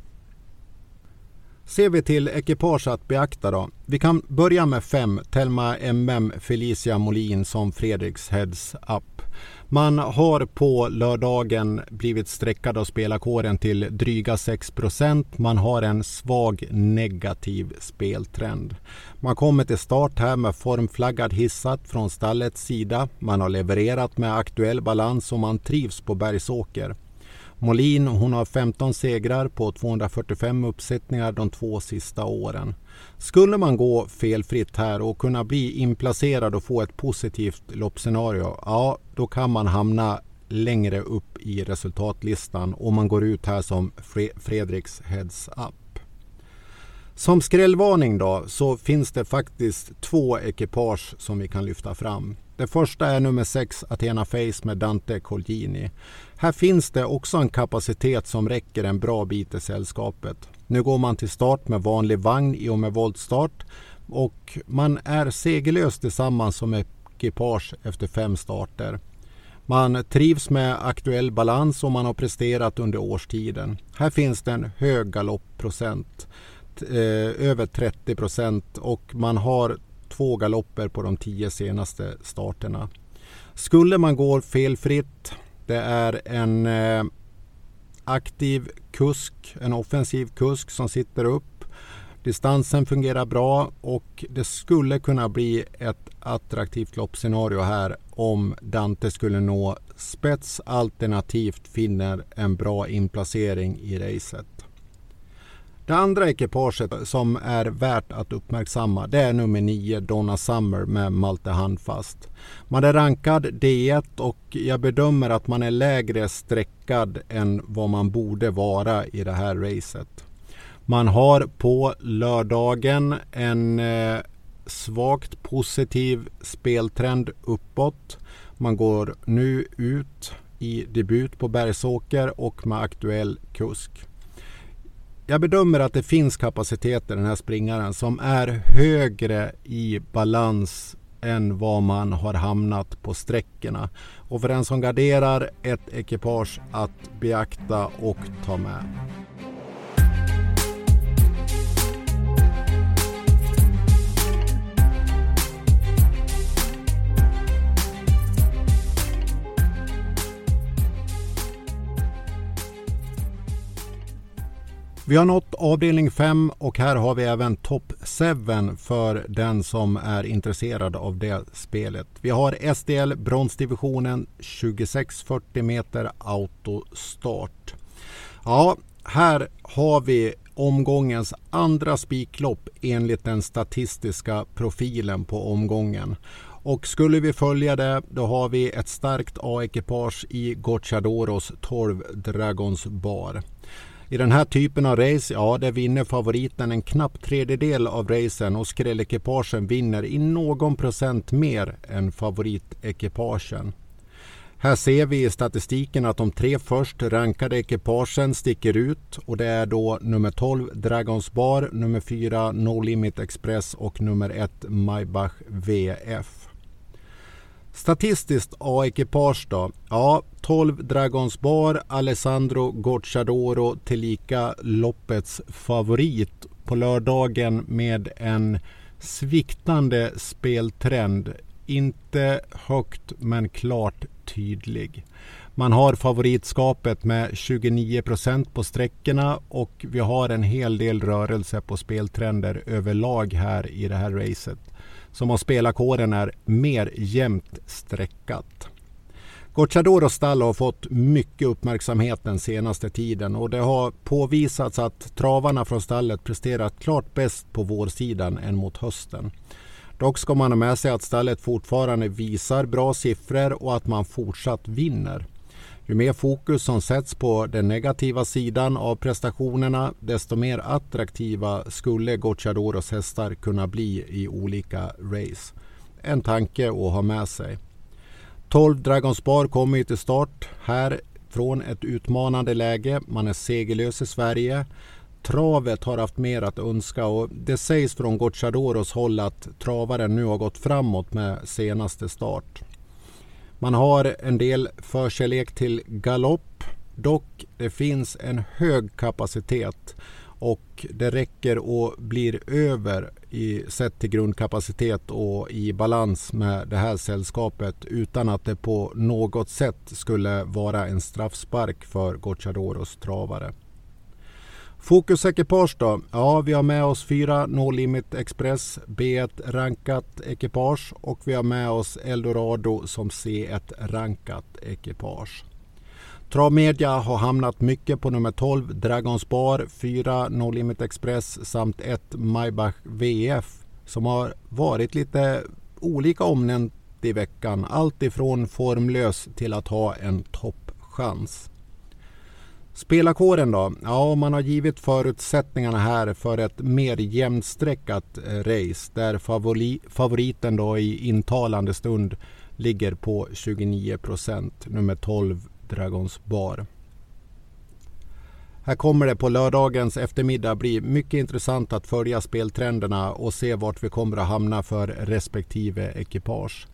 Ser vi till ekipage att beakta då. Vi kan börja med 5 Telma MM Felicia Molin som Fredriks heads up. Man har på lördagen blivit sträckad av spelarkåren till dryga 6% Man har en svag negativ speltrend. Man kommer till start här med formflaggad hissat från stallets sida. Man har levererat med aktuell balans och man trivs på Bergsåker. Molin hon har 15 segrar på 245 uppsättningar de två sista åren. Skulle man gå felfritt här och kunna bli inplacerad och få ett positivt loppscenario, ja då kan man hamna längre upp i resultatlistan om man går ut här som Fredriks Heads Up. Som skrällvarning då så finns det faktiskt två ekipage som vi kan lyfta fram. Det första är nummer 6 Athena Face med Dante Colgini. Här finns det också en kapacitet som räcker en bra bit i sällskapet. Nu går man till start med vanlig vagn i och med voltstart och man är segerlös tillsammans som ekipage efter fem starter. Man trivs med aktuell balans och man har presterat under årstiden. Här finns det en hög galoppprocent, eh, över 30 procent och man har två galopper på de tio senaste starterna. Skulle man gå felfritt, det är en eh, aktiv kusk, en offensiv kusk som sitter upp. Distansen fungerar bra och det skulle kunna bli ett attraktivt loppscenario här om Dante skulle nå spets alternativt finner en bra inplacering i racet. Det andra ekipaget som är värt att uppmärksamma det är nummer 9 Donna Summer med Malte Handfast. Man är rankad D1 och jag bedömer att man är lägre streckad än vad man borde vara i det här racet. Man har på lördagen en eh, svagt positiv speltrend uppåt. Man går nu ut i debut på Bergsåker och med aktuell kusk. Jag bedömer att det finns kapacitet i den här springaren som är högre i balans än vad man har hamnat på sträckorna. Och för den som garderar ett ekipage att beakta och ta med. Vi har nått avdelning 5 och här har vi även top 7 för den som är intresserad av det spelet. Vi har SDL bronsdivisionen 2640 meter autostart. Ja, här har vi omgångens andra spiklopp enligt den statistiska profilen på omgången. Och skulle vi följa det, då har vi ett starkt A-ekipage i Gocciadoros 12 Dragons Bar. I den här typen av race, ja, där vinner favoriten en knapp tredjedel av racen och skrällekipagen vinner i någon procent mer än favoritekipagen. Här ser vi i statistiken att de tre först rankade ekipagen sticker ut och det är då nummer 12 Dragons Bar, nummer 4 No Limit Express och nummer 1 Maybach VF. Statistiskt A-ekipage då? Ja, 12 Dragons Bar, Alessandro Gocciadoro tillika loppets favorit på lördagen med en sviktande speltrend. Inte högt men klart tydlig. Man har favoritskapet med 29 procent på sträckorna och vi har en hel del rörelse på speltrender överlag här i det här racet som av spelarkåren är mer jämnt streckat. Gocciadoro stall har fått mycket uppmärksamhet den senaste tiden och det har påvisats att travarna från stallet presterat klart bäst på vårsidan än mot hösten. Dock ska man ha med sig att stallet fortfarande visar bra siffror och att man fortsatt vinner. Ju mer fokus som sätts på den negativa sidan av prestationerna desto mer attraktiva skulle Gocciadoros hästar kunna bli i olika race. En tanke att ha med sig. 12 Dragon Spar kommer ju till start här från ett utmanande läge. Man är segerlös i Sverige. Travet har haft mer att önska och det sägs från Gocciadoros håll att travaren nu har gått framåt med senaste start. Man har en del förkärlek till galopp. Dock det finns en hög kapacitet och det räcker och blir över i sett till grundkapacitet och i balans med det här sällskapet utan att det på något sätt skulle vara en straffspark för Gocciadoros travare. Fokusekipage då? Ja, vi har med oss fyra No Limit Express B1 rankat ekipage och vi har med oss Eldorado som C1 rankat ekipage. Travmedia har hamnat mycket på nummer 12 Dragons Bar, 4 No Limit Express samt 1 Maybach VF som har varit lite olika omnämnt i veckan. Allt ifrån formlös till att ha en toppchans. Spelarkåren då? Ja, man har givit förutsättningarna här för ett mer jämnstreckat eh, race där favori, favoriten då i intalande stund ligger på 29 procent, nummer 12 Dragons Bar. Här kommer det på lördagens eftermiddag bli mycket intressant att följa speltrenderna och se vart vi kommer att hamna för respektive ekipage.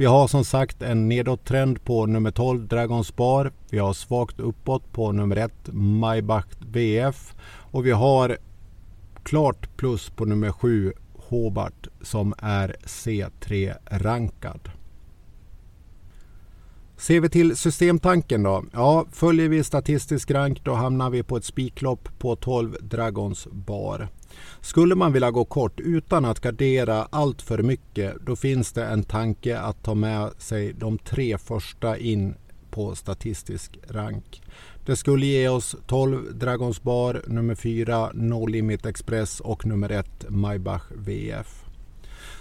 Vi har som sagt en nedåttrend på nummer 12 Dragon Spar. Vi har svagt uppåt på nummer 1 Maybach VF och vi har klart plus på nummer 7 Hobart som är C3 rankad. Ser vi till systemtanken då? Ja, följer vi statistisk rank då hamnar vi på ett spiklopp på 12 Dragons bar. Skulle man vilja gå kort utan att gardera allt för mycket då finns det en tanke att ta med sig de tre första in på statistisk rank. Det skulle ge oss 12 Dragons bar, nummer 4 No Limit Express och nummer 1 Maybach VF.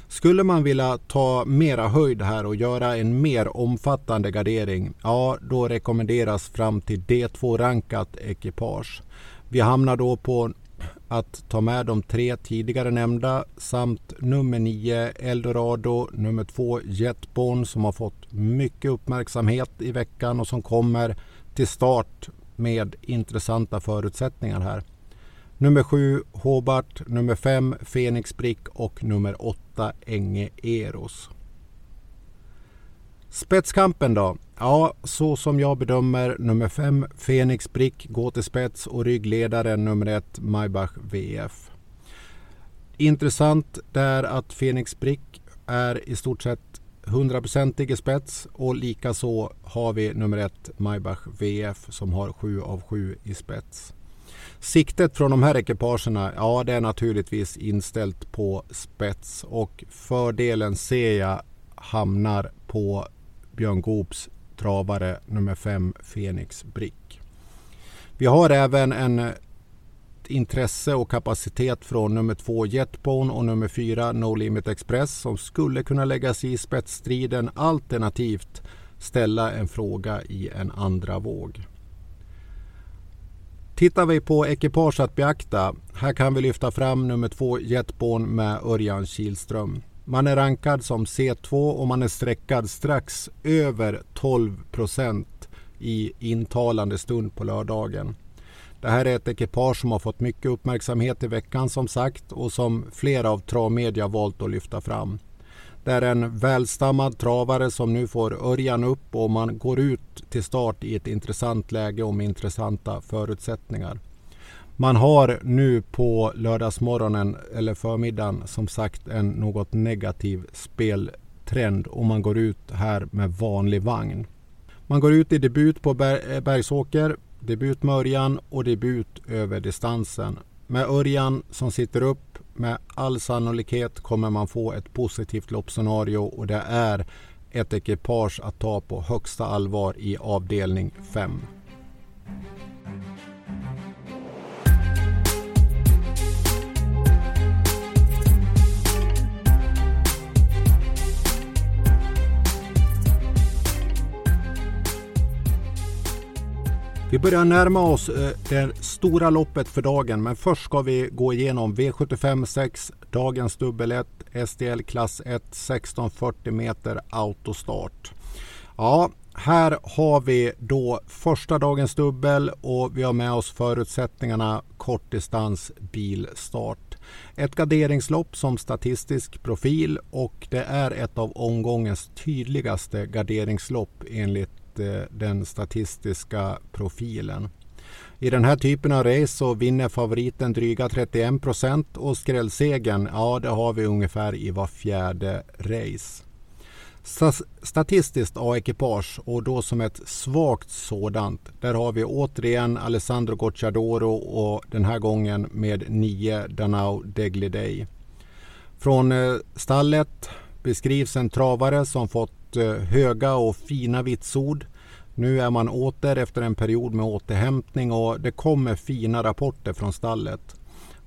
Skulle man vilja ta mera höjd här och göra en mer omfattande gardering, ja då rekommenderas fram till D2-rankat ekipage. Vi hamnar då på att ta med de tre tidigare nämnda samt nummer 9 Eldorado, nummer 2 Jetborn som har fått mycket uppmärksamhet i veckan och som kommer till start med intressanta förutsättningar här. Nummer 7 Hobart, nummer 5 Fenix Brick och nummer 8 Enge Eros. Spetskampen då? Ja, så som jag bedömer nummer 5 Fenix Brick gå till spets och ryggledaren nummer 1 Maybach VF. Intressant är att Fenix Brick är i stort sett 100% i spets och likaså har vi nummer 1 Maybach VF som har 7 av 7 i spets. Siktet från de här ekipagerna, ja det är naturligtvis inställt på spets och fördelen ser jag hamnar på Björn Goops travare nummer 5 Fenix Brick. Vi har även en eh, intresse och kapacitet från nummer 2 Jetbone och nummer 4 No Limit Express som skulle kunna lägga sig i spetsstriden alternativt ställa en fråga i en andra våg. Tittar vi på ekipage att beakta. Här kan vi lyfta fram nummer 2 Jetbone med Örjan Kihlström. Man är rankad som C2 och man är sträckad strax över 12 procent i intalande stund på lördagen. Det här är ett ekipage som har fått mycket uppmärksamhet i veckan som sagt och som flera av travmedia valt att lyfta fram. Det är en välstammad travare som nu får Örjan upp och man går ut till start i ett intressant läge och med intressanta förutsättningar. Man har nu på lördagsmorgonen eller förmiddagen som sagt en något negativ speltrend och man går ut här med vanlig vagn. Man går ut i debut på eh, Bergsåker, debut med Örjan och debut över distansen. Med Örjan som sitter upp med all sannolikhet kommer man få ett positivt loppscenario och det är ett ekipage att ta på högsta allvar i avdelning 5. Vi börjar närma oss eh, det stora loppet för dagen men först ska vi gå igenom V75 6, dagens dubbel 1, STL klass 1, 1640 meter autostart. Ja, här har vi då första dagens dubbel och vi har med oss förutsättningarna kortdistans bilstart. Ett garderingslopp som statistisk profil och det är ett av omgångens tydligaste garderingslopp enligt den statistiska profilen. I den här typen av race så vinner favoriten dryga 31 procent och skrällsegen, ja det har vi ungefär i var fjärde race. Statistiskt A-ekipage och då som ett svagt sådant. Där har vi återigen Alessandro Gocciadoro och den här gången med 9 Danao Degliday. Från eh, stallet beskrivs en travare som fått fått eh, höga och fina vitsord. Nu är man åter efter en period med återhämtning och det kommer fina rapporter från stallet.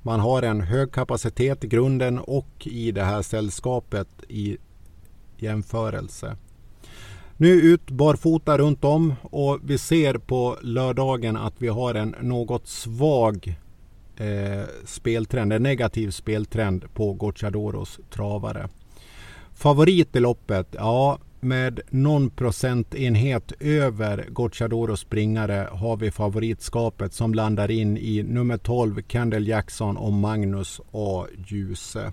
Man har en hög kapacitet i grunden och i det här sällskapet i jämförelse. Nu ut barfota runt om och vi ser på lördagen att vi har en något svag eh, speltrend, en negativ speltrend på Gocciadoros travare. Favorit i loppet? Ja, med någon procentenhet över Gocciadoros springare har vi favoritskapet som landar in i nummer 12 Kendall Jackson och Magnus A. Djuse.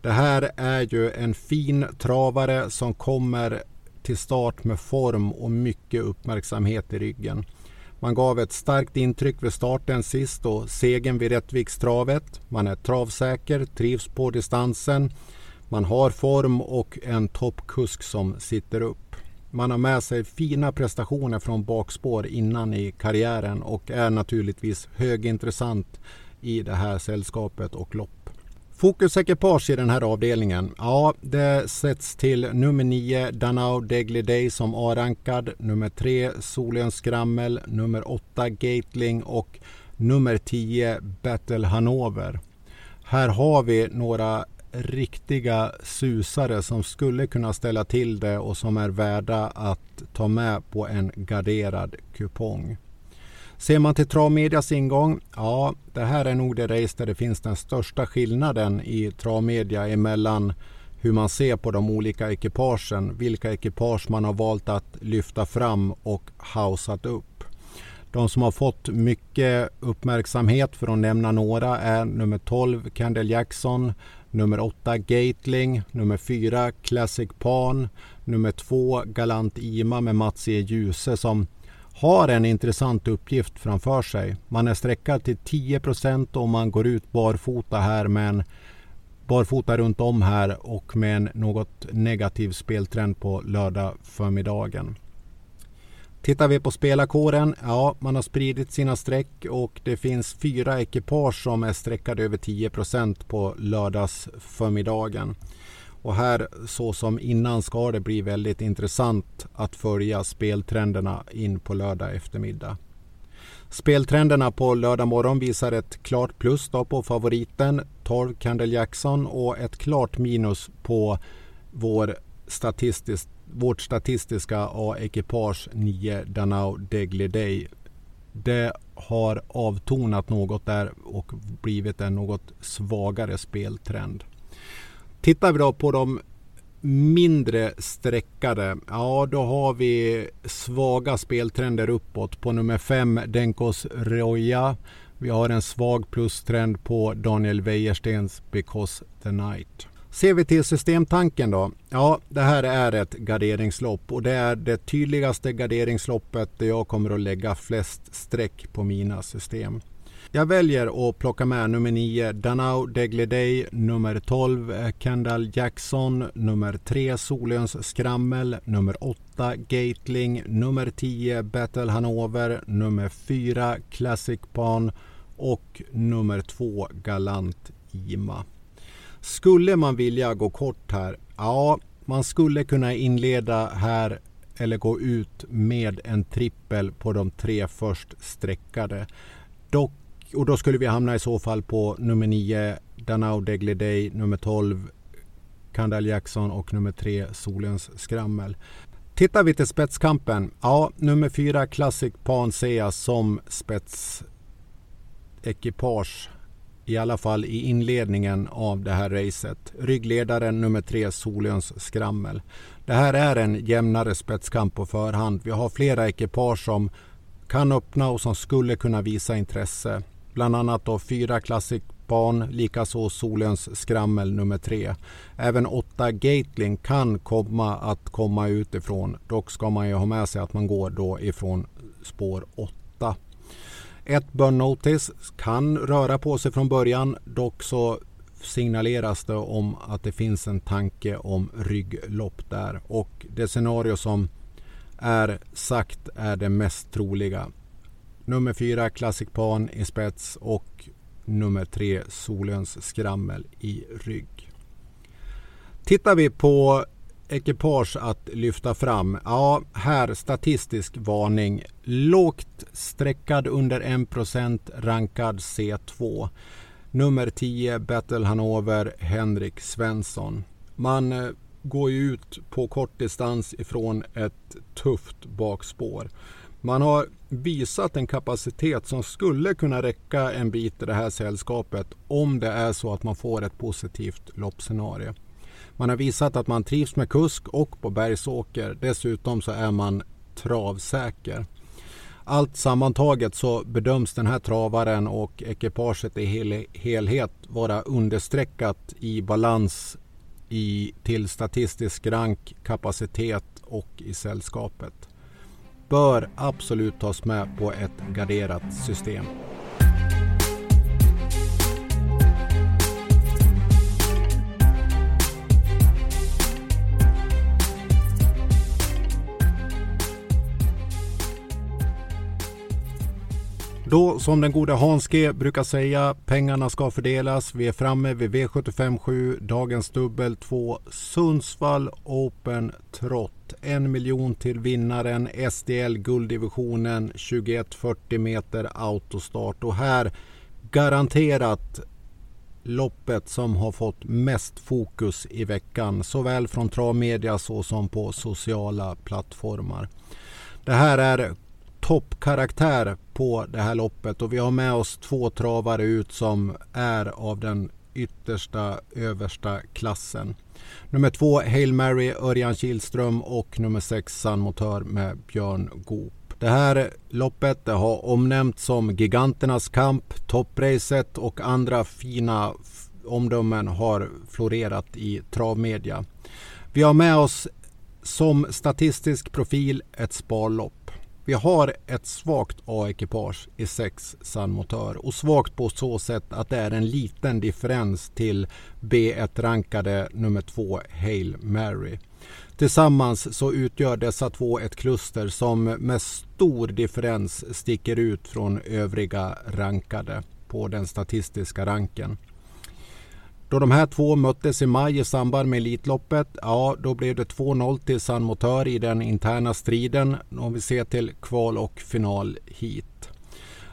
Det här är ju en fin travare som kommer till start med form och mycket uppmärksamhet i ryggen. Man gav ett starkt intryck vid starten sist och segern vid Rättvikstravet. Man är travsäker, trivs på distansen. Man har form och en toppkusk som sitter upp. Man har med sig fina prestationer från bakspår innan i karriären och är naturligtvis högintressant i det här sällskapet och lopp. Fokusekipage i den här avdelningen. Ja, det sätts till nummer 9 Danao Degly Day som A-rankad, nummer 3 Solens Skrammel, nummer 8 Gatling och nummer 10 Battle Hanover. Här har vi några riktiga susare som skulle kunna ställa till det och som är värda att ta med på en garderad kupong. Ser man till Travmedias ingång, ja det här är nog det race där det finns den största skillnaden i Travmedia emellan hur man ser på de olika ekipagen, vilka ekipage man har valt att lyfta fram och hausat upp. De som har fått mycket uppmärksamhet, för att nämna några, är nummer 12 Kendall Jackson, nummer 8 Gatling, nummer 4 Classic Pan, nummer 2 Galant Ima med Mats E. Djuse som har en intressant uppgift framför sig. Man är sträckad till 10% om man går ut barfota här men barfota runt om här och med en något negativ speltrend på lördag förmiddagen. Tittar vi på spelarkåren, ja man har spridit sina streck och det finns fyra ekipage som är streckade över 10% på lördags förmiddagen. Och här så som innan ska det bli väldigt intressant att följa speltrenderna in på lördag eftermiddag. Speltrenderna på lördag morgon visar ett klart plus då på favoriten 12 Candle Jackson och ett klart minus på vår statistiskt vårt statistiska A-ekipage 9 Danao Degli Day. Det har avtonat något där och blivit en något svagare speltrend. Tittar vi då på de mindre streckade, ja då har vi svaga speltrender uppåt. På nummer 5 Denkos Roja. Vi har en svag plustrend på Daniel Wäjerstens Because the Night. Ser vi till systemtanken då? Ja, det här är ett garderingslopp och det är det tydligaste garderingsloppet där jag kommer att lägga flest streck på mina system. Jag väljer att plocka med nummer 9 Danao Degleday, nummer 12 eh, Kendall Jackson, nummer 3 Solöns Skrammel, nummer 8 Gatling, nummer 10 Battle Hanover, nummer 4 Classic Pan och nummer 2 Galant Ima. Skulle man vilja gå kort här? Ja, man skulle kunna inleda här eller gå ut med en trippel på de tre först streckade. Dock och då skulle vi hamna i så fall på nummer 9 Danao Degleday, nummer 12 Kandal Jackson och nummer 3 Solens Skrammel. Tittar vi till spetskampen, ja nummer 4 Classic Pansea som spetsekipage i alla fall i inledningen av det här racet. Ryggledaren nummer tre, Solens Skrammel. Det här är en jämnare spetskamp på förhand. Vi har flera ekipage som kan öppna och som skulle kunna visa intresse. Bland annat då fyra Classic Barn, likaså Solens Skrammel nummer tre. Även åtta Gatling kan komma att komma utifrån. Dock ska man ju ha med sig att man går då ifrån spår åtta. Ett Burn Notice kan röra på sig från början. Dock så signaleras det om att det finns en tanke om rygglopp där. Och det scenario som är sagt är det mest troliga. Nummer fyra Classic Pan i spets och nummer tre Solens Skrammel i rygg. Tittar vi på ekipage att lyfta fram. Ja, här statistisk varning. Lågt streckad under 1% rankad C2. Nummer 10 Battle Hanover Henrik Svensson. Man eh, går ju ut på kort distans ifrån ett tufft bakspår. Man har visat en kapacitet som skulle kunna räcka en bit i det här sällskapet om det är så att man får ett positivt loppscenario. Man har visat att man trivs med kusk och på bergsåker. Dessutom så är man travsäker. Allt sammantaget så bedöms den här travaren och ekipaget i hel helhet vara understreckat i balans i, till statistisk rank, kapacitet och i sällskapet. Bör absolut tas med på ett garderat system. Då som den gode Hans G brukar säga, pengarna ska fördelas. Vi är framme vid V757, dagens dubbel 2, Sundsvall Open Trot. En miljon till vinnaren, SDL gulddivisionen, 2140 meter autostart. Och här garanterat loppet som har fått mest fokus i veckan. Såväl från travmedia så som på sociala plattformar. Det här är toppkaraktär på det här loppet och vi har med oss två travare ut som är av den yttersta översta klassen. Nummer två Hail Mary Örjan Kihlström och nummer sex San Motör med Björn Goop. Det här loppet det har omnämnts som giganternas kamp, toppracet och andra fina omdömen har florerat i travmedia. Vi har med oss som statistisk profil ett sparlopp. Vi har ett svagt A-ekipage i 6 San Motör och svagt på så sätt att det är en liten differens till B1-rankade nummer 2 Hail Mary. Tillsammans så utgör dessa två ett kluster som med stor differens sticker ut från övriga rankade på den statistiska ranken. Då de här två möttes i maj i samband med Elitloppet, ja då blev det 2-0 till San Motör i den interna striden om vi ser till kval och final hit.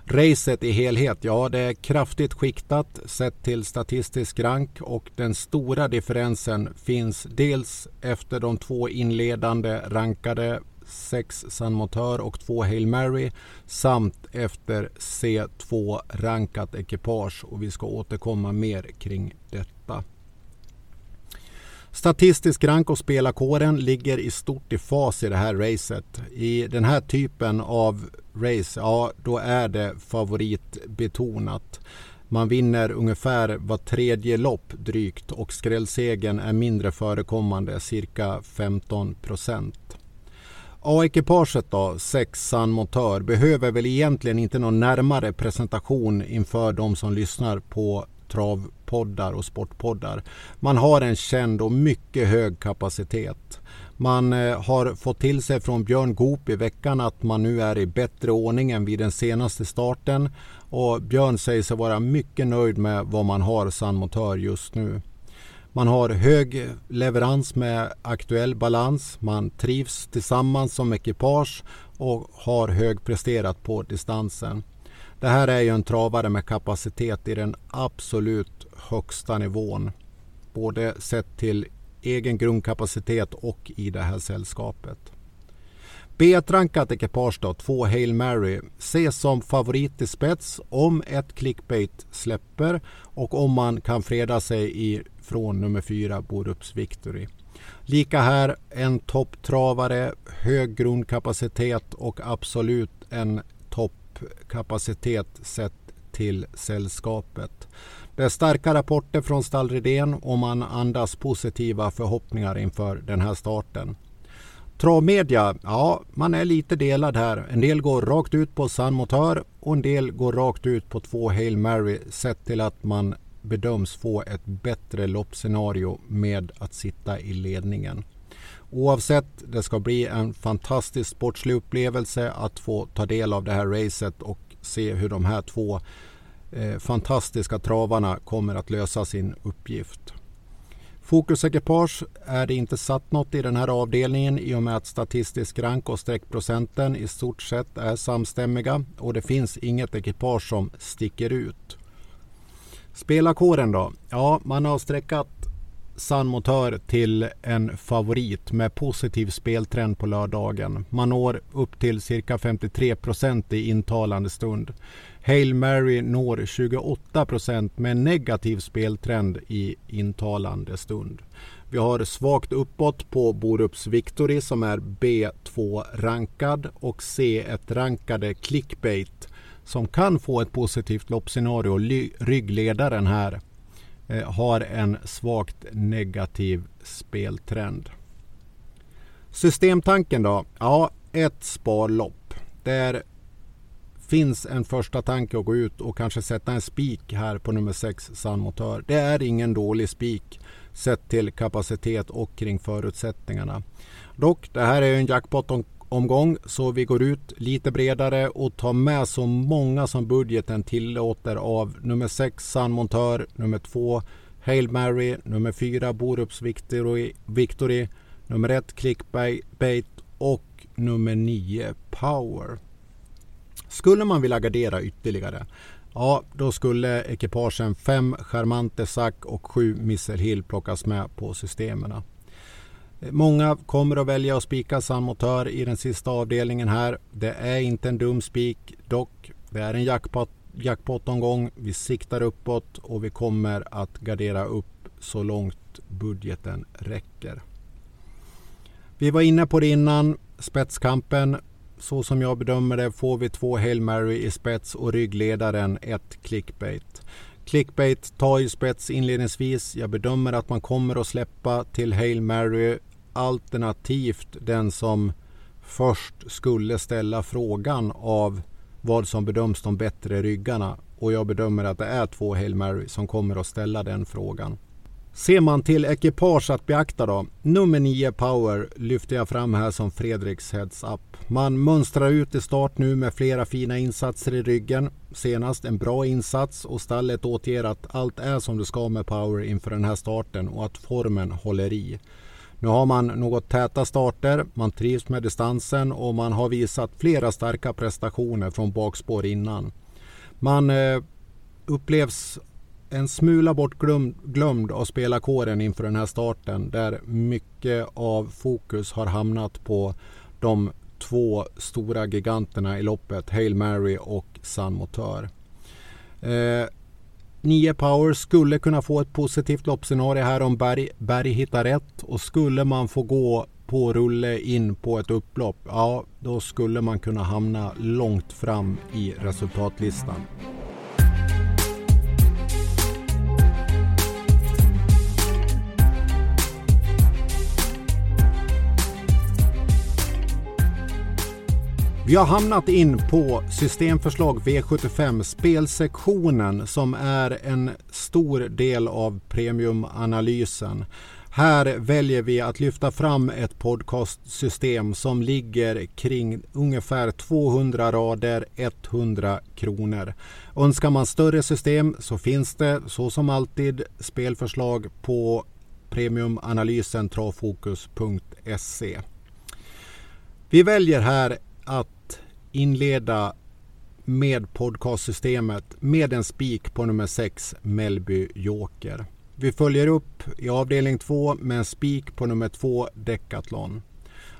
Racet i helhet, ja det är kraftigt skiktat sett till statistisk rank och den stora differensen finns dels efter de två inledande rankade 6 San Motör och 2 Hail Mary samt efter C2 rankat ekipage och vi ska återkomma mer kring detta. Statistisk rank och spelarkåren ligger i stort i fas i det här racet. I den här typen av race, ja då är det favoritbetonat. Man vinner ungefär var tredje lopp drygt och skrällsegen är mindre förekommande, cirka 15 procent. A-ekipaget då, sexan motör, behöver väl egentligen inte någon närmare presentation inför de som lyssnar på travpoddar och sportpoddar. Man har en känd och mycket hög kapacitet. Man eh, har fått till sig från Björn Goop i veckan att man nu är i bättre ordning än vid den senaste starten. Och Björn säger sig vara mycket nöjd med vad man har San Motör just nu. Man har hög leverans med aktuell balans. Man trivs tillsammans som ekipage och har högpresterat på distansen. Det här är ju en travare med kapacitet i den absolut högsta nivån. Både sett till egen grundkapacitet och i det här sällskapet. B1-rankat ekipage då, två Hail Mary, ses som favorit i spets om ett clickbait släpper och om man kan freda sig i, från nummer fyra Borups Victory. Lika här, en topptravare, hög grundkapacitet och absolut en toppkapacitet sett till sällskapet. Det är starka rapporter från Stall och man andas positiva förhoppningar inför den här starten. Travmedia, ja man är lite delad här. En del går rakt ut på San Motör och en del går rakt ut på två Hail Mary sett till att man bedöms få ett bättre loppscenario med att sitta i ledningen. Oavsett, det ska bli en fantastisk sportslig upplevelse att få ta del av det här racet och se hur de här två eh, fantastiska travarna kommer att lösa sin uppgift. Fokusekipage är det inte satt något i den här avdelningen i och med att statistisk rank och streckprocenten i stort sett är samstämmiga och det finns inget ekipage som sticker ut. Spelarkåren då? Ja, man har streckat San Motör till en favorit med positiv speltrend på lördagen. Man når upp till cirka 53 procent i intalande stund. Hail Mary når 28 procent med negativ speltrend i intalande stund. Vi har svagt uppåt på Borups Victory som är B2-rankad och C1-rankade Clickbait som kan få ett positivt loppscenario. Ryggledaren här eh, har en svagt negativ speltrend. Systemtanken då? Ja, ett sparlopp. Där finns en första tanke att gå ut och kanske sätta en spik här på nummer 6 Sandmotör. Det är ingen dålig spik sett till kapacitet och kring förutsättningarna. Dock, det här är en jackpot-omgång så vi går ut lite bredare och tar med så många som budgeten tillåter av nummer 6 Sandmontör, nummer 2 Hail Mary, nummer 4 Borups Victory, Victory nummer 1 Clickbait och nummer 9 Power. Skulle man vilja gardera ytterligare, ja då skulle ekipagen 5 Charmante Sack och 7 Missile Hill plockas med på systemen. Många kommer att välja att spika Motör i den sista avdelningen här. Det är inte en dum spik, dock det är en jackpot, jackpot-omgång. Vi siktar uppåt och vi kommer att gardera upp så långt budgeten räcker. Vi var inne på det innan, spetskampen så som jag bedömer det får vi två Hail Mary i spets och ryggledaren ett clickbait. Clickbait tar ju spets inledningsvis. Jag bedömer att man kommer att släppa till Hail Mary alternativt den som först skulle ställa frågan av vad som bedöms de bättre ryggarna. Och jag bedömer att det är två Hail Mary som kommer att ställa den frågan. Ser man till ekipage att beakta då. Nummer 9 Power lyfter jag fram här som Fredriks heads up. Man mönstrar ut i start nu med flera fina insatser i ryggen. Senast en bra insats och stallet återger att allt är som det ska med Power inför den här starten och att formen håller i. Nu har man något täta starter, man trivs med distansen och man har visat flera starka prestationer från bakspår innan. Man eh, upplevs en smula bortglömd av spelarkåren inför den här starten där mycket av fokus har hamnat på de två stora giganterna i loppet, Hail Mary och San Motör. Eh, 9 Power skulle kunna få ett positivt loppscenario här om Berg, Berg hittar rätt och skulle man få gå på rulle in på ett upplopp, ja då skulle man kunna hamna långt fram i resultatlistan. Vi har hamnat in på systemförslag V75 spelsektionen som är en stor del av premiumanalysen. Här väljer vi att lyfta fram ett podcastsystem som ligger kring ungefär 200 rader, 100 kronor. Önskar man större system så finns det så som alltid spelförslag på premiumanalysen travfokus.se. Vi väljer här att inleda med podcastsystemet med en spik på nummer 6 Melby Joker. Vi följer upp i avdelning 2 med en spik på nummer 2 Decathlon.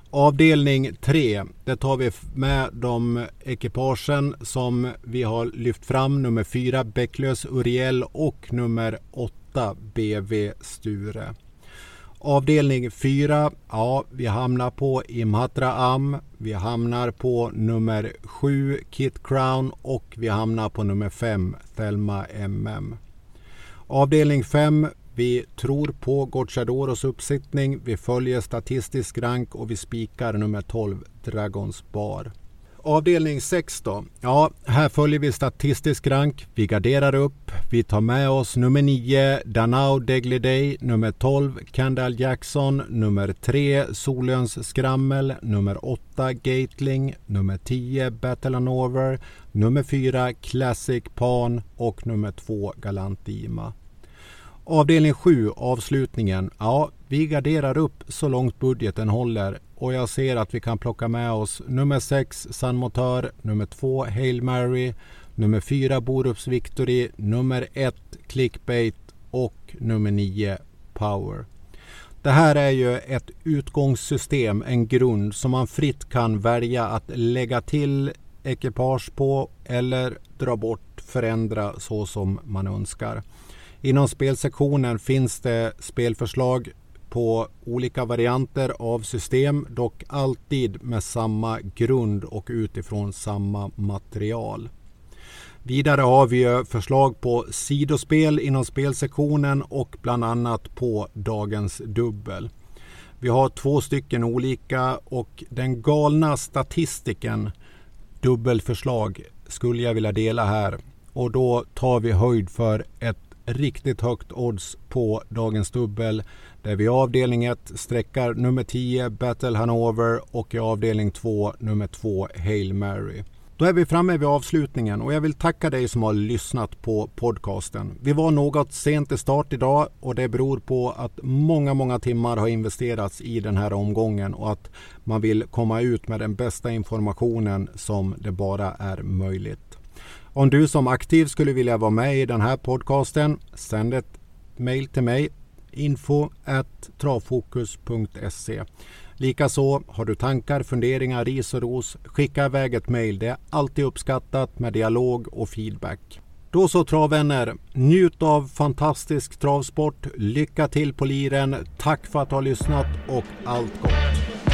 Avdelning 3, där tar vi med de ekipagen som vi har lyft fram. Nummer 4 Bäcklös Uriel och nummer 8 BV Sture. Avdelning 4, ja vi hamnar på Imhatra Am, vi hamnar på nummer 7 Kit Crown och vi hamnar på nummer 5 Thelma MM. Avdelning 5, vi tror på Gocciadoros uppsittning, vi följer statistisk rank och vi spikar nummer 12 Dragons Bar. Avdelning 6 då. Ja, här följer vi statistisk rank. Vi garderar upp. Vi tar med oss nummer 9 Danao Degliday, nummer 12 Kendall Jackson, nummer 3 Solöns Skrammel, nummer 8 Gatling, nummer 10 Battle Over, nummer 4 Classic Pan och nummer 2 Galantima. Avdelning 7, avslutningen. Ja, vi garderar upp så långt budgeten håller och jag ser att vi kan plocka med oss nummer 6 San Motör, nummer 2 Hail Mary, nummer 4 Borups Victory, nummer 1 Clickbait och nummer 9 Power. Det här är ju ett utgångssystem, en grund som man fritt kan välja att lägga till ekipage på eller dra bort, förändra så som man önskar. Inom spelsektionen finns det spelförslag på olika varianter av system, dock alltid med samma grund och utifrån samma material. Vidare har vi förslag på sidospel inom spelsektionen och bland annat på dagens dubbel. Vi har två stycken olika och den galna statistiken dubbelförslag skulle jag vilja dela här. Och då tar vi höjd för ett riktigt högt odds på dagens dubbel. Där vi i avdelning 1 sträckar nummer 10 Battle Hanover och i avdelning 2 nummer 2 Hail Mary. Då är vi framme vid avslutningen och jag vill tacka dig som har lyssnat på podcasten. Vi var något sent i start idag och det beror på att många, många timmar har investerats i den här omgången och att man vill komma ut med den bästa informationen som det bara är möjligt. Om du som aktiv skulle vilja vara med i den här podcasten, sänd ett mail till mig info travfokus.se Likaså har du tankar, funderingar, ris och ros, skicka iväg ett mail. Det är alltid uppskattat med dialog och feedback. Då så travvänner, njut av fantastisk travsport. Lycka till på liren. Tack för att du har lyssnat och allt gott!